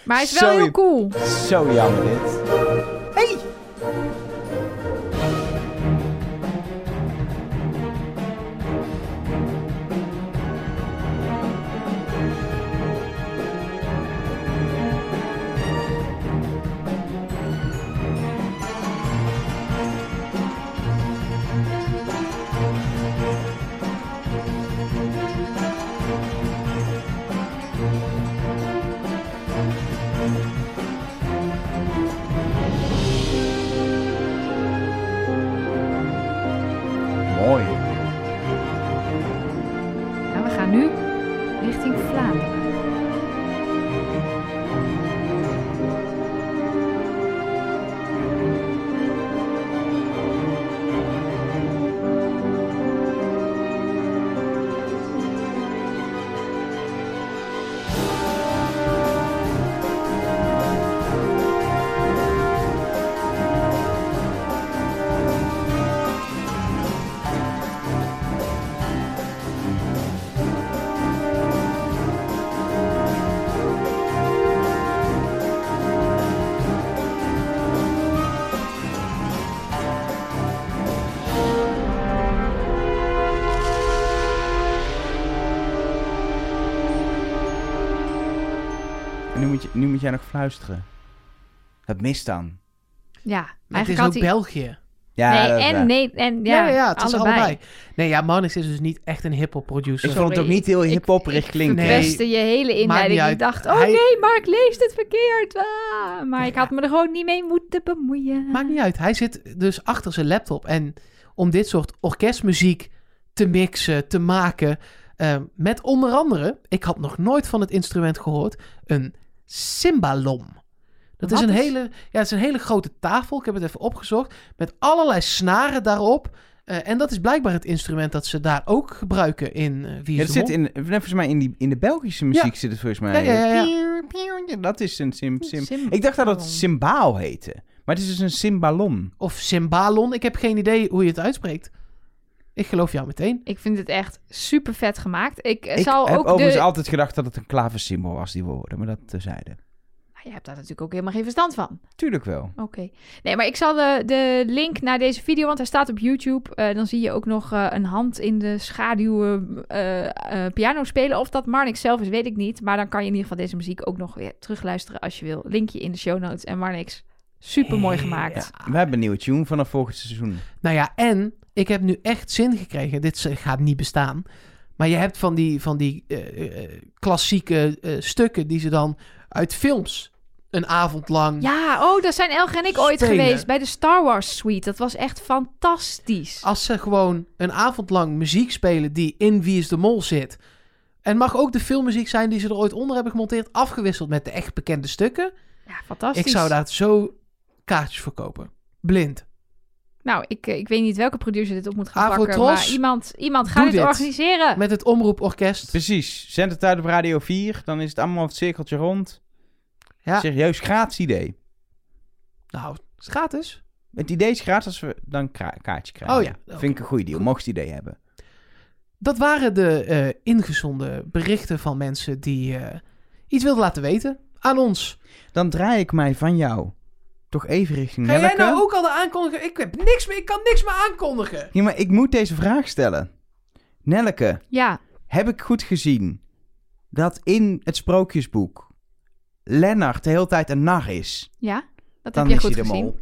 Maar hij is wel Sorry. heel cool. Zo jammer dit. Hey! Nu moet, je, nu moet jij nog fluisteren. Het mist dan. Ja, Maar het is ook. België. Ja, nee, en waar. nee, en Ja, ja, ja, het allebei. is allebei. Nee, ja, Marnix is dus niet echt een hip-hop producer. Ik vond het ook niet heel hip-hopperig klinken. Nee. verpestte je hele inleiding. Ik dacht, oh Hij- nee, Mark leest het verkeerd. Ah, maar ik had me er gewoon niet mee moeten bemoeien. Maakt niet uit. Hij zit dus achter zijn laptop. En om dit soort orkestmuziek te mixen, te maken. eh, met onder andere, ik had nog nooit van het instrument gehoord, een cymbalom. Dat is een, is- hele, ja, het is een hele grote tafel. Ik heb het even opgezocht. Met allerlei snaren daarop. Eh, en dat is blijkbaar het instrument dat ze daar ook gebruiken in Wie Ja, dat zit in, volgens mij in, die, in de Belgische muziek zit het volgens mij. Ja, ja, ja, Dat is een sim, sim. Ik dacht dat het cymbaal heette. Maar het is dus een cymbalon. Of cymbalon. Ik heb geen idee hoe je het uitspreekt. Ik geloof jou meteen. Ik vind het echt super vet gemaakt. Ik, eh, Ik zal heb ook overigens de... altijd gedacht dat het een klaversymbol was, die woorden. Maar dat. Nou, je hebt daar natuurlijk ook helemaal geen verstand van. Tuurlijk wel. Oké. Nee, maar ik zal de, de link naar deze video, want hij staat op YouTube. Eh, dan zie je ook nog eh, een hand in de schaduw eh, eh, piano spelen. Of dat Marnix zelf is, weet ik niet. Maar dan kan je in ieder geval deze muziek ook nog weer terugluisteren als je wil. Linkje in de show notes. En Marnix, super mooi gemaakt. We hebben een nieuwe tune vanaf volgend seizoen. Nou ja, en ik heb nu echt zin gekregen. Dit gaat niet bestaan. Maar je hebt van die, van die eh, eh, klassieke eh, stukken die ze dan uit films een avond lang. Ja, oh, daar zijn Elge en ik ooit geweest bij de Star Wars Suite. Dat was echt fantastisch. Als ze gewoon een avond lang muziek spelen die in Wie is de Mol zit. En mag ook de filmmuziek zijn die ze er ooit onder hebben gemonteerd, afgewisseld met de echt bekende stukken. Ja, fantastisch. Ik zou daar zo kaartjes voor kopen. Blind. Nou, ik, eh, ik weet niet welke producer dit op moet gaan pakken. Maar iemand, iemand gaat dit organiseren. Met het Omroeporkest. Precies. Zend het uit op Radio 4. Dan is het allemaal het cirkeltje rond. Ja. Serieus gratis idee. Nou, het is gratis. Het idee is gratis als we dan een ka- kaartje krijgen. Oh ja. Vind ik een goede deal. Mocht je het idee hebben. Dat waren de eh ingezonden berichten van mensen die eh, iets wilden laten weten aan ons. Dan draai ik mij van jou toch even richting Ga Nelleke. jij nou ook al de aankondigen? Ik heb niks meer, ik kan niks meer aankondigen. Ja, maar ik moet deze vraag stellen. Nelleke, Ja, heb ik goed gezien dat in het sprookjesboek Lennart de hele tijd een nar is? ja. Dat Dan heb je is goed hij de gezien. mol.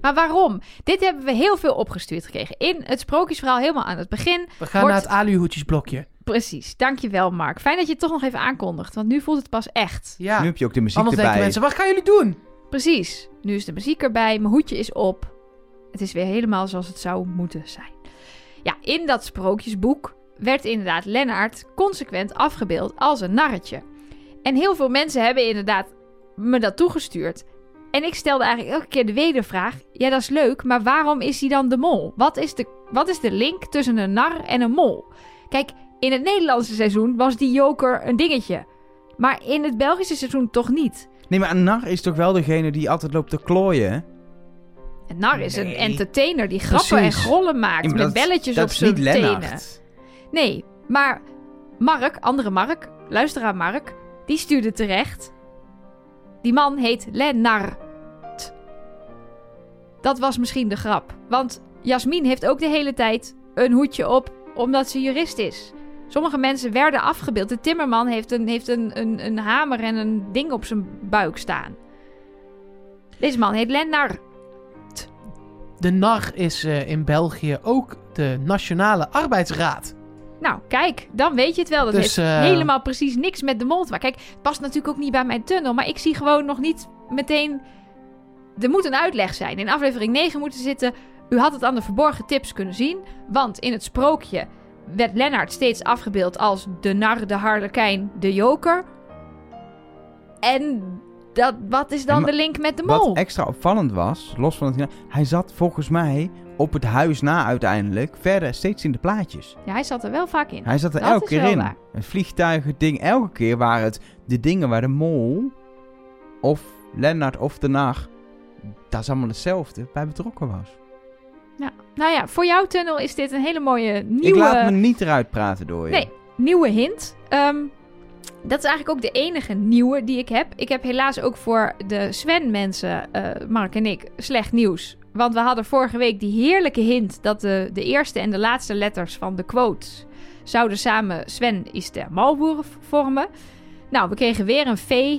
Maar waarom? Dit hebben we heel veel opgestuurd gekregen. In het sprookjesverhaal helemaal aan het begin. We gaan Wordt- naar het aluhoedjesblokje. Precies, dankjewel Mark. Fijn dat je het toch nog even aankondigt, want nu voelt het pas echt. Ja, Nu heb je ook de muziek anders erbij. denken mensen, wat gaan jullie doen? Precies, nu is de muziek erbij, mijn hoedje is op. Het is weer helemaal zoals het zou moeten zijn. Ja, in dat sprookjesboek werd inderdaad Lennart consequent afgebeeld als een narretje. En heel veel mensen hebben inderdaad me dat toegestuurd. En ik stelde eigenlijk elke keer de wedervraag: ja, dat is leuk, maar waarom is hij dan de mol? Wat is de, wat is de link tussen een nar en een mol? Kijk, in het Nederlandse seizoen was die joker een dingetje. Maar in het Belgische seizoen toch niet. Nee, maar een nar is toch wel degene die altijd loopt te klooien? hè? Een nar is een entertainer die grappen en grollen maakt Ja, met belletjes dat op zijn tenen. Lennart. Nee, maar Mark, andere Mark, luisteraar Mark, die stuurde terecht. Die man heet Lennart. Dat was misschien de grap. Want Jasmin heeft ook de hele tijd een hoedje op omdat ze jurist is. Sommige mensen werden afgebeeld. De timmerman heeft een, heeft een, een, een hamer en een ding op zijn buik staan. Deze man heet Lennart. De NAR is eh, in België ook de Nationale Arbeidsraad. Nou, kijk, dan weet je het wel. Dat Dus, heeft eh, helemaal precies niks met de mol te maken. Kijk, het past natuurlijk ook niet bij mijn tunnel. Maar ik zie gewoon nog niet meteen... Er moet een uitleg zijn. In aflevering 9 moeten zitten... U had het aan de verborgen tips kunnen zien. Want in het sprookje werd Lennart steeds afgebeeld als de nar, de harlekijn, de joker. En dat, wat is dan de link met de mol? Wat extra opvallend was, los van het... Hij zat volgens mij op het huis na uiteindelijk verder steeds in de plaatjes. Ja, hij zat er wel vaak in. Hij zat er Dat elke keer in. waar. Een vliegtuigen ding. Elke keer waren het de dingen waar de mol of Lennart of de nar... Dat is allemaal hetzelfde, bij betrokken was. Ja. Nou ja, voor jouw tunnel is dit een hele mooie nieuwe... Ik laat me niet eruit praten door je. Nee, nieuwe hint. Ehm, dat is eigenlijk ook de enige nieuwe die ik heb. Ik heb helaas ook voor de Sven-mensen, eh, Mark en ik, slecht nieuws. Want we hadden vorige week die heerlijke hint dat de, de eerste en de laatste letters van de quotes zouden samen Sven is de Malboer vormen. Nou, we kregen weer een V.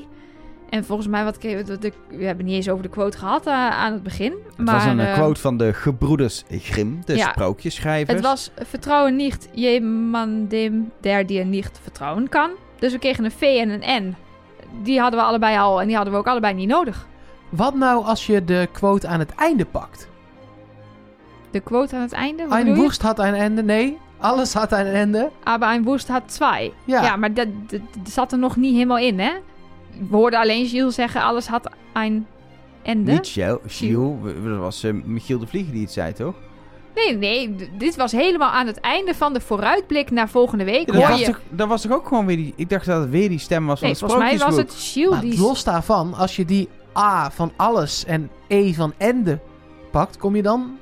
En volgens mij, wat de, we hebben niet eens over de quote gehad eh, aan het begin. Het maar, was een eh, eh, quote van de gebroeders Grimm, de Ja. sprookjesschrijvers. Het was vertrouwen niet jemand dem der die niet vertrouwen kan. Dus we kregen een V en een N. Die hadden we allebei al en die hadden we ook allebei niet nodig. Wat nou als je de quote aan het einde pakt? De quote aan het einde, wat Een woest had een einde. Nee, alles had een einde. Aber ein Wurst had twee. Ja. Ja, maar dat, dat, dat zat er nog niet helemaal in, hè? We hoorden alleen Gilles zeggen, alles had een ende. Niet Gilles, Gilles, dat was eh, Michiel de Vlieger die het zei, toch? Nee, nee, dit was helemaal aan het einde van de vooruitblik naar volgende week. Dat, Hoor was je... toch, dat was toch ook gewoon weer die... Ik dacht dat het weer die stem was van Nee, het volgens mij was het Maar die... los daarvan, als je die A van alles en E van ende pakt, kom je dan...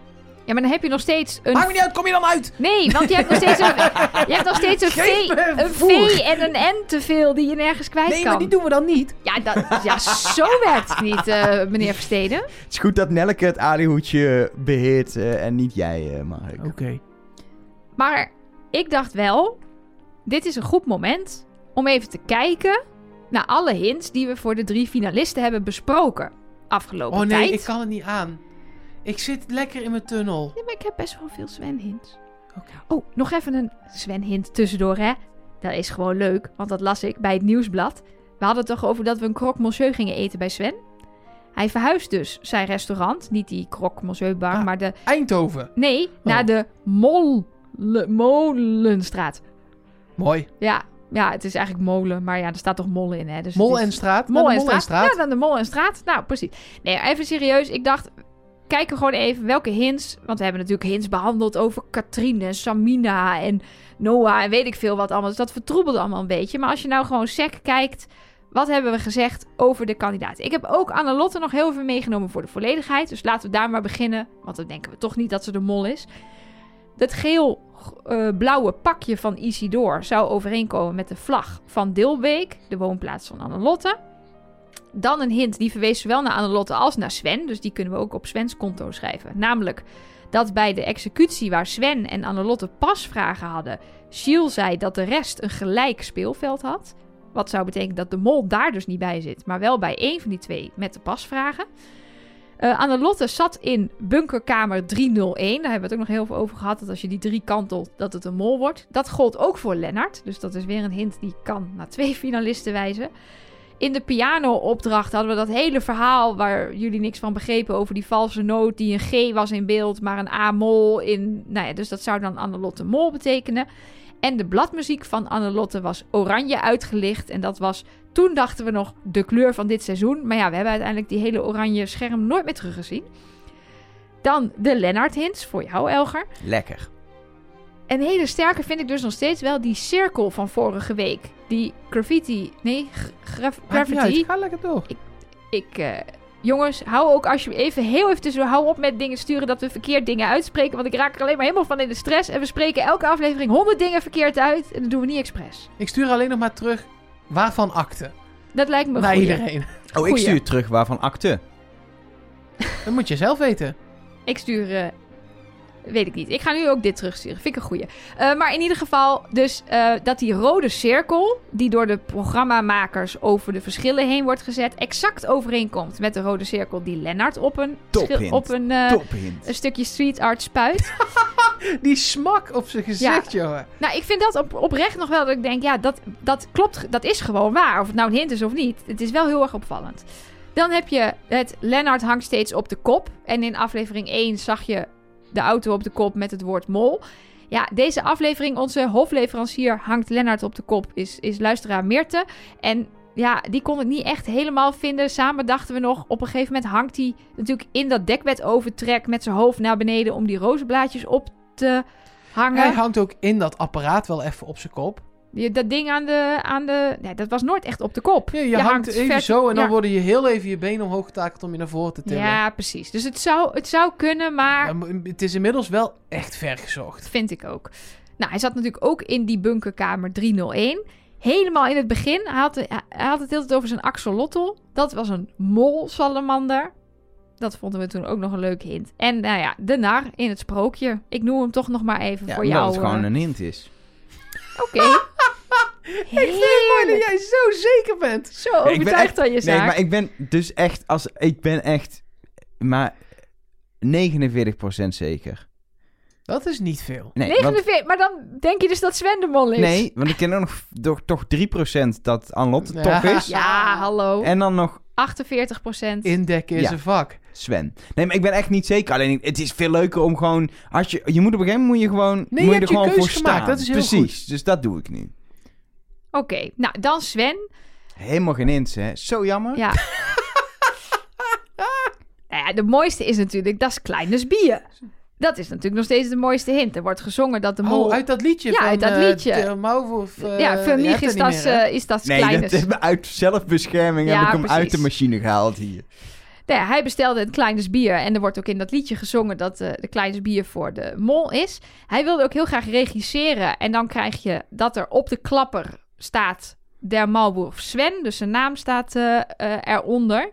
Ja, maar dan heb je nog steeds een... Maakt me niet uit, kom je dan uit? Nee, want je hebt nog steeds een, je hebt nog steeds een, v, een. V en een N te veel die je nergens kwijt Nee, kan. maar die doen we dan niet. ja, dat, ja, zo werkt het niet, eh, meneer Versteden. Het is goed dat Nelke het alihoedje beheert eh, en niet jij, eh Mark. Oké. Maar ik dacht wel, dit is een goed moment om even te kijken naar alle hints die we voor de drie finalisten hebben besproken afgelopen Oh nee, tijd. ik kan het niet aan. Ik zit lekker in mijn tunnel. Nee, maar ik heb best wel veel Sven-hints. Oh, nog even een Sven-hint tussendoor, hè. Dat is gewoon leuk, want dat las ik bij het nieuwsblad. We hadden het toch over dat we een croque monsieur gingen eten bij Sven? Hij verhuist dus zijn restaurant, niet die croque monsieur bar, Ah. maar de... Eindhoven. Nee, naar de Mol... Molenstraat. Mooi. Ja, ja, het is eigenlijk molen, maar ja, er staat toch mol in, hè. Dus Mol en straat. Mol Naar en de straat. Ja, dan de Mol en straat. Nou, precies. Nee, even serieus. Ik dacht, kijken gewoon even welke hints. Want we hebben natuurlijk hints behandeld over Katrine en Samina en Noah en weet ik veel wat allemaal. Dus dat vertroebelde allemaal een beetje. Maar als je nou gewoon sec kijkt, wat hebben we gezegd over de kandidaten? Ik heb ook Annelotte nog heel even meegenomen voor de volledigheid. Dus laten we daar maar beginnen. Want dan denken we toch niet dat ze de mol is. Het geel-blauwe pakje van Isidore zou overeenkomen met de vlag van Dilbeek, de woonplaats van Annelotte. Dan een hint, die verwees zowel naar Annelotte als naar Sven. Dus die kunnen we ook op Svens konto schrijven. Namelijk dat bij de executie waar Sven en Annelotte pasvragen hadden... Gilles zei dat de rest een gelijk speelveld had. Wat zou betekenen dat de mol daar dus niet bij zit, maar wel bij één van die twee met de pasvragen. Eh Annelotte zat in bunkerkamer 301. Daar hebben we het ook nog heel veel over gehad. Dat als je die drie kantelt, dat het een mol wordt. Dat gold ook voor Lennart. Dus dat is weer een hint die kan naar twee finalisten wijzen. In de piano-opdracht hadden we dat hele verhaal waar jullie niks van begrepen over die valse noot die een G was in beeld, maar een A-mol in. Nou ja, dus dat zou dan Annelotte Mol betekenen. En de bladmuziek van Annelotte was oranje uitgelicht. En dat was, toen dachten we nog, de kleur van dit seizoen. Maar ja, we hebben uiteindelijk die hele oranje scherm nooit meer teruggezien. Dan de Lennart-hints voor jou, Elger. Lekker. En een hele sterke vind ik dus nog steeds wel die cirkel van vorige week. Die graffiti. Nee, gra- graf- graffiti. uit. Ga lekker door. Ik, eh, jongens, hou ook als je even heel even tussen, hou op met dingen sturen dat we verkeerd dingen uitspreken. Want ik raak er alleen maar helemaal van in de stress. En we spreken elke aflevering honderd dingen verkeerd uit. En dat doen we niet expres. Ik stuur alleen nog maar terug waarvan akte. Dat lijkt me Naar goed. iedereen. Oh, ik stuur terug waarvan akte. Dat moet je zelf weten. Ik stuur. eh, weet ik niet. Ik ga nu ook dit terugsturen. Vind ik een goeie. Eh, maar in ieder geval, dus eh, dat die rode cirkel. die door de programmamakers over de verschillen heen wordt gezet. exact overeenkomt met de rode cirkel die Lennart op een, op een, eh, een stukje street art spuit. Die smak op zijn gezicht, jongen. Nou, ik vind dat op, oprecht nog wel dat ik denk, ja, dat, dat klopt, dat is gewoon waar. Of het nou een hint is of niet. Het is wel heel erg opvallend. Dan heb je het Lennart hangt steeds op de kop. En in aflevering 1 zag je de auto op de kop met het woord mol. Ja, deze aflevering, onze hofleverancier hangt Lennart op de kop, is, is luisteraar Meerte. En ja, die kon ik niet echt helemaal vinden. Samen dachten we nog, op een gegeven moment hangt hij natuurlijk in dat dekbed overtrek met zijn hoofd naar beneden om die rozenblaadjes op te hangen. Hij hangt ook in dat apparaat wel even op zijn kop. Je, dat ding aan de, aan de... Nee, dat was nooit echt op de kop. Ja, je, hangt, even ver- zo en dan ja. worden je heel even je benen omhoog getakeld om je naar voren te tillen. Ja, precies. Dus het zou, het zou kunnen, maar... Het is inmiddels wel echt ver gezocht. Vind ik ook. Nou, hij zat natuurlijk ook in die bunkerkamer 301. Helemaal in het begin. Hij had, hij had het heel tijd over zijn axolotl. Dat was een molsalamander. Dat vonden we toen ook nog een leuke hint. En nou ja, de nar in het sprookje. Ik noem hem toch nog maar even Ja, voor jou. het gewoon eh, een hint is. Oké. Ik vind het mooi dat jij zo zeker bent. Zo ik ben overtuigd echt- van je Nee, zaak. maar ik ben dus echt... Als, ik ben echt... Maar 49% zeker. Dat is niet veel. Nee, want, 49, maar dan denk je dus dat Sven de mol is. nee, want ik ken ook nog toch, toch 3% dat Anlotte Ja. toch is. Ja, hallo. En dan nog 48 procent. Indekken is Ja. een vak. Sven. Nee, maar ik ben echt niet zeker. Alleen, het is veel leuker om gewoon... Als je, je moet op een gegeven moment moet je gewoon, Nee, moet je je hebt er je gewoon keuze voor gemaakt. staan. Dat is heel Precies, dus dat doe ik nu. Oké, nou dan Sven. Helemaal geen hints, hè. Zo jammer. Ja. nou ja, de mooiste is natuurlijk, dat is Kleines Bier. Dat is natuurlijk nog steeds de mooiste hint. Er wordt gezongen dat de mol... Oh, uit dat liedje Ja, van uit dat eh, liedje. de Maulwurf. eh, ja, je voor mij is dat, meer, eh, is dat Nee, kleines. dat hebben uit zelfbescherming Ja, heb ik hem uit de machine gehaald hier. Nou ja, hij bestelde een kleines bier. En er wordt ook in dat liedje gezongen dat eh, de kleines bier voor de mol is. Hij wilde ook heel graag regisseren. En dan krijg je dat er op de klapper staat der Maulwurf Sven. Dus zijn naam staat eh, eh, eronder.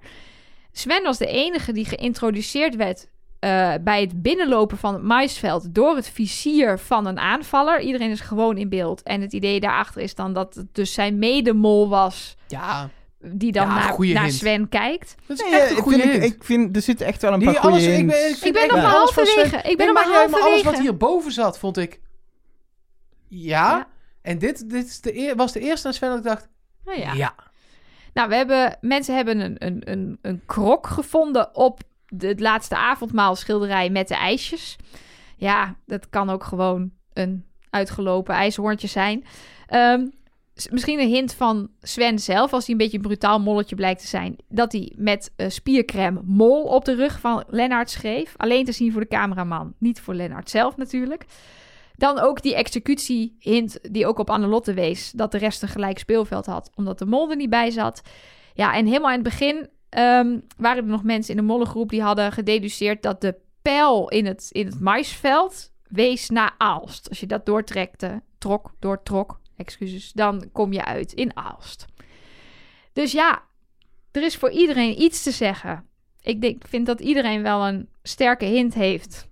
Sven was de enige die geïntroduceerd werd eh, bij het binnenlopen van het maisveld door het vizier van een aanvaller. Iedereen is gewoon in beeld. En het idee daarachter is dan dat het dus zijn medemol was Ja, die dan Ja, naar. Sven kijkt. dat is Nee, echt een ik goede vind, hint. ik, ik vind, er zitten echt wel een paar goede alles, ik ben, ik vind Ik ben nog maar halverwege. Ik ben Nee, nog maar maar alles wat halverwege. hierboven zat, vond ik... Ja. Ja. En dit, dit is de was de eerste aan Sven dat ik dacht... Nou ja. Ja. Nou, we hebben, mensen hebben een, een, een, een krok gevonden op de, het laatste avondmaal schilderij met de ijsjes. Ja, dat kan ook gewoon een uitgelopen ijshoorntje zijn. Ehm, misschien een hint van Sven zelf, als hij een beetje een brutaal molletje blijkt te zijn, dat hij met spiercrème mol op de rug van Lennart schreef. Alleen te zien voor de cameraman, niet voor Lennart zelf natuurlijk. Dan ook die executie-hint die ook op Annelotte wees... dat de rest een gelijk speelveld had, omdat de mol er niet bij zat. Ja, en helemaal in het begin ehm, waren er nog mensen in de mollengroep... die hadden gededuceerd dat de pijl in het, in het maisveld wees naar Aalst. Als je dat doortrekte, trok, doortrok, excuses... dan kom je uit in Aalst. Dus ja, er is voor iedereen iets te zeggen. Ik denk, vind dat iedereen wel een sterke hint heeft...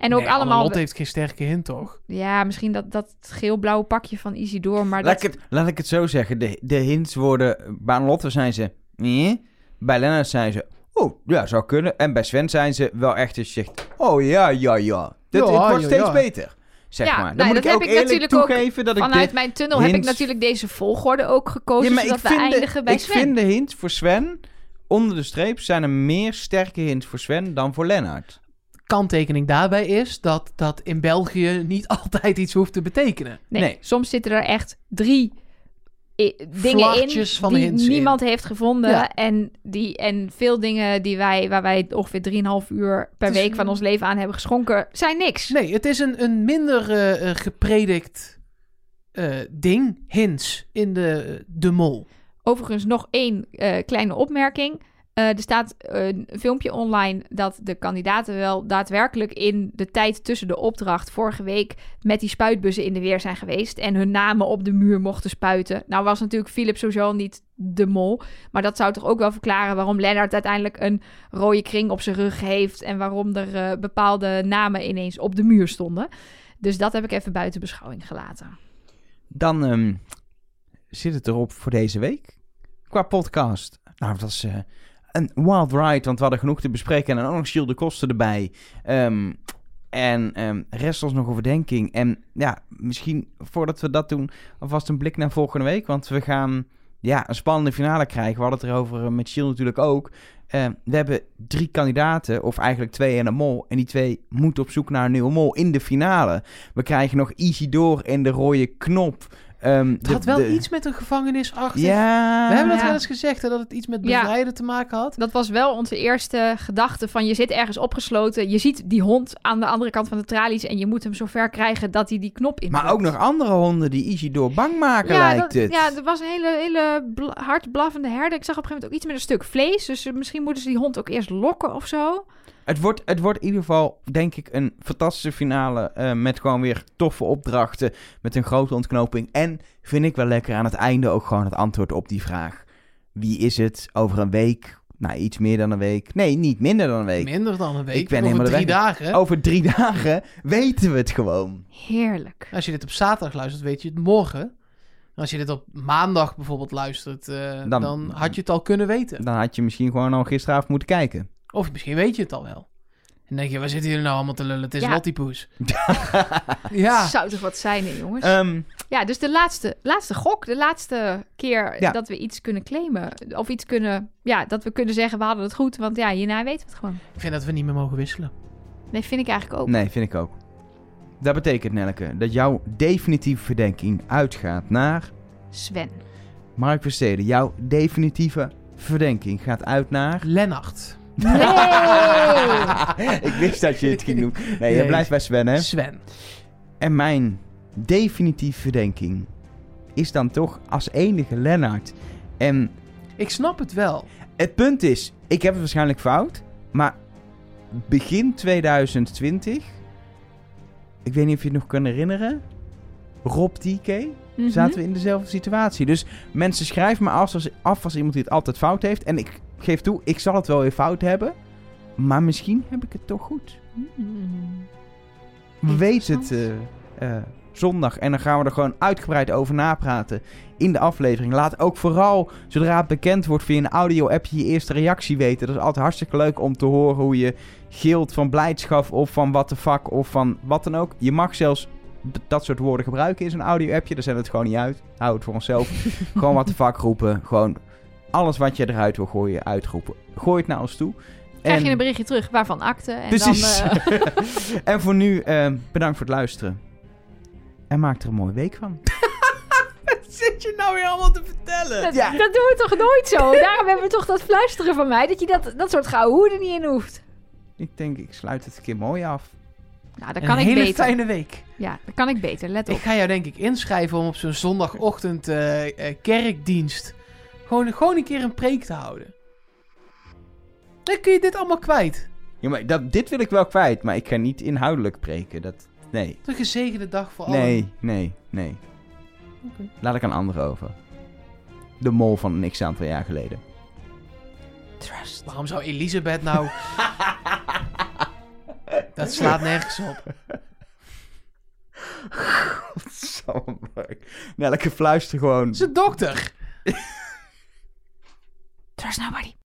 En ook Nee, allemaal... Lot heeft geen sterke hint, toch? Ja, misschien dat, dat geel-blauwe pakje van Isidore, maar Laat, dat... ik het, laat ik het zo zeggen. De, de hints worden... Bij Lotte zijn ze... Nee. Bij Lennart zijn ze... Oh, ja, zou kunnen. En bij Sven zijn ze wel echt zegt... Oh, ja, ja, ja. Dit, Ja, het wordt ja, steeds ja. beter. Zeg Ja, maar. nou, Dan moet dat ik heb ook ik natuurlijk ook toegeven dat ik Vanuit mijn tunnel heb ik natuurlijk deze volgorde ook gekozen, Ja, maar ik zodat we vind, eindigen de, bij ik Sven. vind de hints voor Sven... Onder de streep zijn er meer sterke hints voor Sven dan voor Lennart. Kanttekening daarbij is dat dat in België niet altijd iets hoeft te betekenen. Nee, Nee. soms zitten er echt drie i- dingen in van die in. niemand heeft gevonden. Ja. En, die, en veel dingen die wij, waar wij ongeveer 3,5 uur per is- week van ons leven aan hebben geschonken, zijn niks. Nee, het is een, een minder eh, eh, gepredikt eh, ding, hints, in de, de mol. Overigens nog één eh, kleine opmerking. Eh, er staat een filmpje online dat de kandidaten wel daadwerkelijk in de tijd tussen de opdracht vorige week met die spuitbussen in de weer zijn geweest en hun namen op de muur mochten spuiten. Nou was natuurlijk Philip sowieso niet de mol, maar dat zou toch ook wel verklaren waarom Lennart uiteindelijk een rode kring op zijn rug heeft en waarom er eh, bepaalde namen ineens op de muur stonden. Dus dat heb ik even buiten beschouwing gelaten. Dan ehm, zit het erop voor deze week. Qua podcast. Nou, dat eh, een wild ride, want we hadden genoeg te bespreken. En ook nog Gilles de Kosten erbij. Ehm, en ehm, rest ons nog overdenking. En ja, misschien voordat we dat doen, alvast een blik naar volgende week. Want we gaan ja, een spannende finale krijgen. We hadden het erover eh, met Gilles natuurlijk ook. Eh, we hebben drie kandidaten, of eigenlijk twee en een mol. En die twee moeten op zoek naar een nieuwe mol in de finale. We krijgen nog Isidore en de rode knop. Ehm, Het de- had wel de- iets met een gevangenisachtig. Ja. We hebben dat Ja. wel eens gezegd, hè, dat het iets met Ja. bevrijden te maken had. Dat was wel onze eerste gedachte van je zit ergens opgesloten. Je ziet die hond aan de andere kant van de tralies en je moet hem zover krijgen dat hij die knop in. Maar ook nog andere honden die Isidore bang maken, ja, lijkt dat- het. ja, er was een hele, hele bl- hard blaffende herder. Ik zag op een gegeven moment ook iets met een stuk vlees. Dus misschien moeten ze die hond ook eerst lokken of zo. Het, wordt, het wordt in ieder geval, denk ik, een fantastische finale. eh, met gewoon weer toffe opdrachten. Met een grote ontknoping. En vind ik wel lekker aan het einde ook gewoon het antwoord op die vraag. Wie is het over een week? Nou, iets meer dan een week. Nee, niet minder dan een week. Minder dan een week. Ik ben Over helemaal drie dagen. Over drie dagen weten we het gewoon. Heerlijk. Als je dit op zaterdag luistert, weet je het morgen. Als je dit op maandag bijvoorbeeld luistert, eh, Dan- dan, had je het al kunnen weten. Dan had je misschien gewoon al gisteravond moeten kijken. Of misschien weet je het al wel. En denk je, waar zitten jullie nou allemaal te lullen? Het is Ja. Lottie-poes. ja. Zou toch wat zijn, hè, jongens? Ehm, ja, dus de laatste, laatste gok. De laatste keer Ja. dat we iets kunnen claimen. Of iets kunnen... Ja, dat we kunnen zeggen we hadden het goed. Want ja, hierna weten we het gewoon. Ik vind dat we niet meer mogen wisselen. Nee, vind ik eigenlijk ook. nee, vind ik ook. Dat betekent, Nelke, dat jouw definitieve verdenking uitgaat naar... Sven. Mark Versteden, jouw definitieve verdenking gaat uit naar... Lennart. Nee! ik wist dat je het ging doen. Nee, je blijft bij Sven, hè? Sven. En mijn definitieve verdenking is dan toch als enige Lennart. En Ik snap het wel. het punt is, ik heb het waarschijnlijk fout, maar begin 2020, ik weet niet of je het nog kan herinneren, Rob DK, Mhm. zaten we in dezelfde situatie. Dus mensen schrijven me af als, af als iemand die het altijd fout heeft. En ik geef toe, ik zal het wel weer fout hebben, maar misschien heb ik het toch goed. Mm. We weten het eh, eh, zondag en dan gaan we er gewoon uitgebreid over napraten in de aflevering. Laat ook vooral, zodra het bekend wordt via een audio-appje, je eerste reactie weten. Dat is altijd hartstikke leuk om te horen hoe je gilt van blijdschap of van what the fuck of van wat dan ook. Je mag zelfs dat soort woorden gebruiken in zo'n audio-appje. Daar zet het gewoon niet uit. Hou het voor onszelf. gewoon what the fuck roepen. Gewoon alles wat je eruit wil gooien, uitroepen. Gooi het naar ons toe. Krijg En- je een berichtje terug waarvan akte. En Precies. Dan, eh, en voor nu, eh, bedankt voor het luisteren. En maak er een mooie week van. Zit je nou weer allemaal te vertellen? dat, dat doen we toch nooit zo? Daarom hebben we toch dat fluisteren van mij. Dat je dat, dat soort gouden hoeden niet in hoeft. Ik denk, ik sluit het een keer mooi af. Nou, dat Een kan ik hele beter. fijne week. Ja, dat kan ik beter. Let Ik op. ga jou denk ik inschrijven om op zo'n zondagochtend eh, kerkdienst gewoon, gewoon een keer een preek te houden. Dan kun je dit allemaal kwijt. Ja, maar dat, dit wil ik wel kwijt, maar ik ga niet inhoudelijk preken. Dat, nee. Een gezegende dag voor allen. Nee, nee, nee. Oké. Laat ik aan anderen over. De mol van niks aantal jaar geleden. Trust. Waarom zou Elisabeth nou... dat slaat nergens op. Godsamme, Mark. Nelke fluister gewoon. Ze dokter. Trust nobody.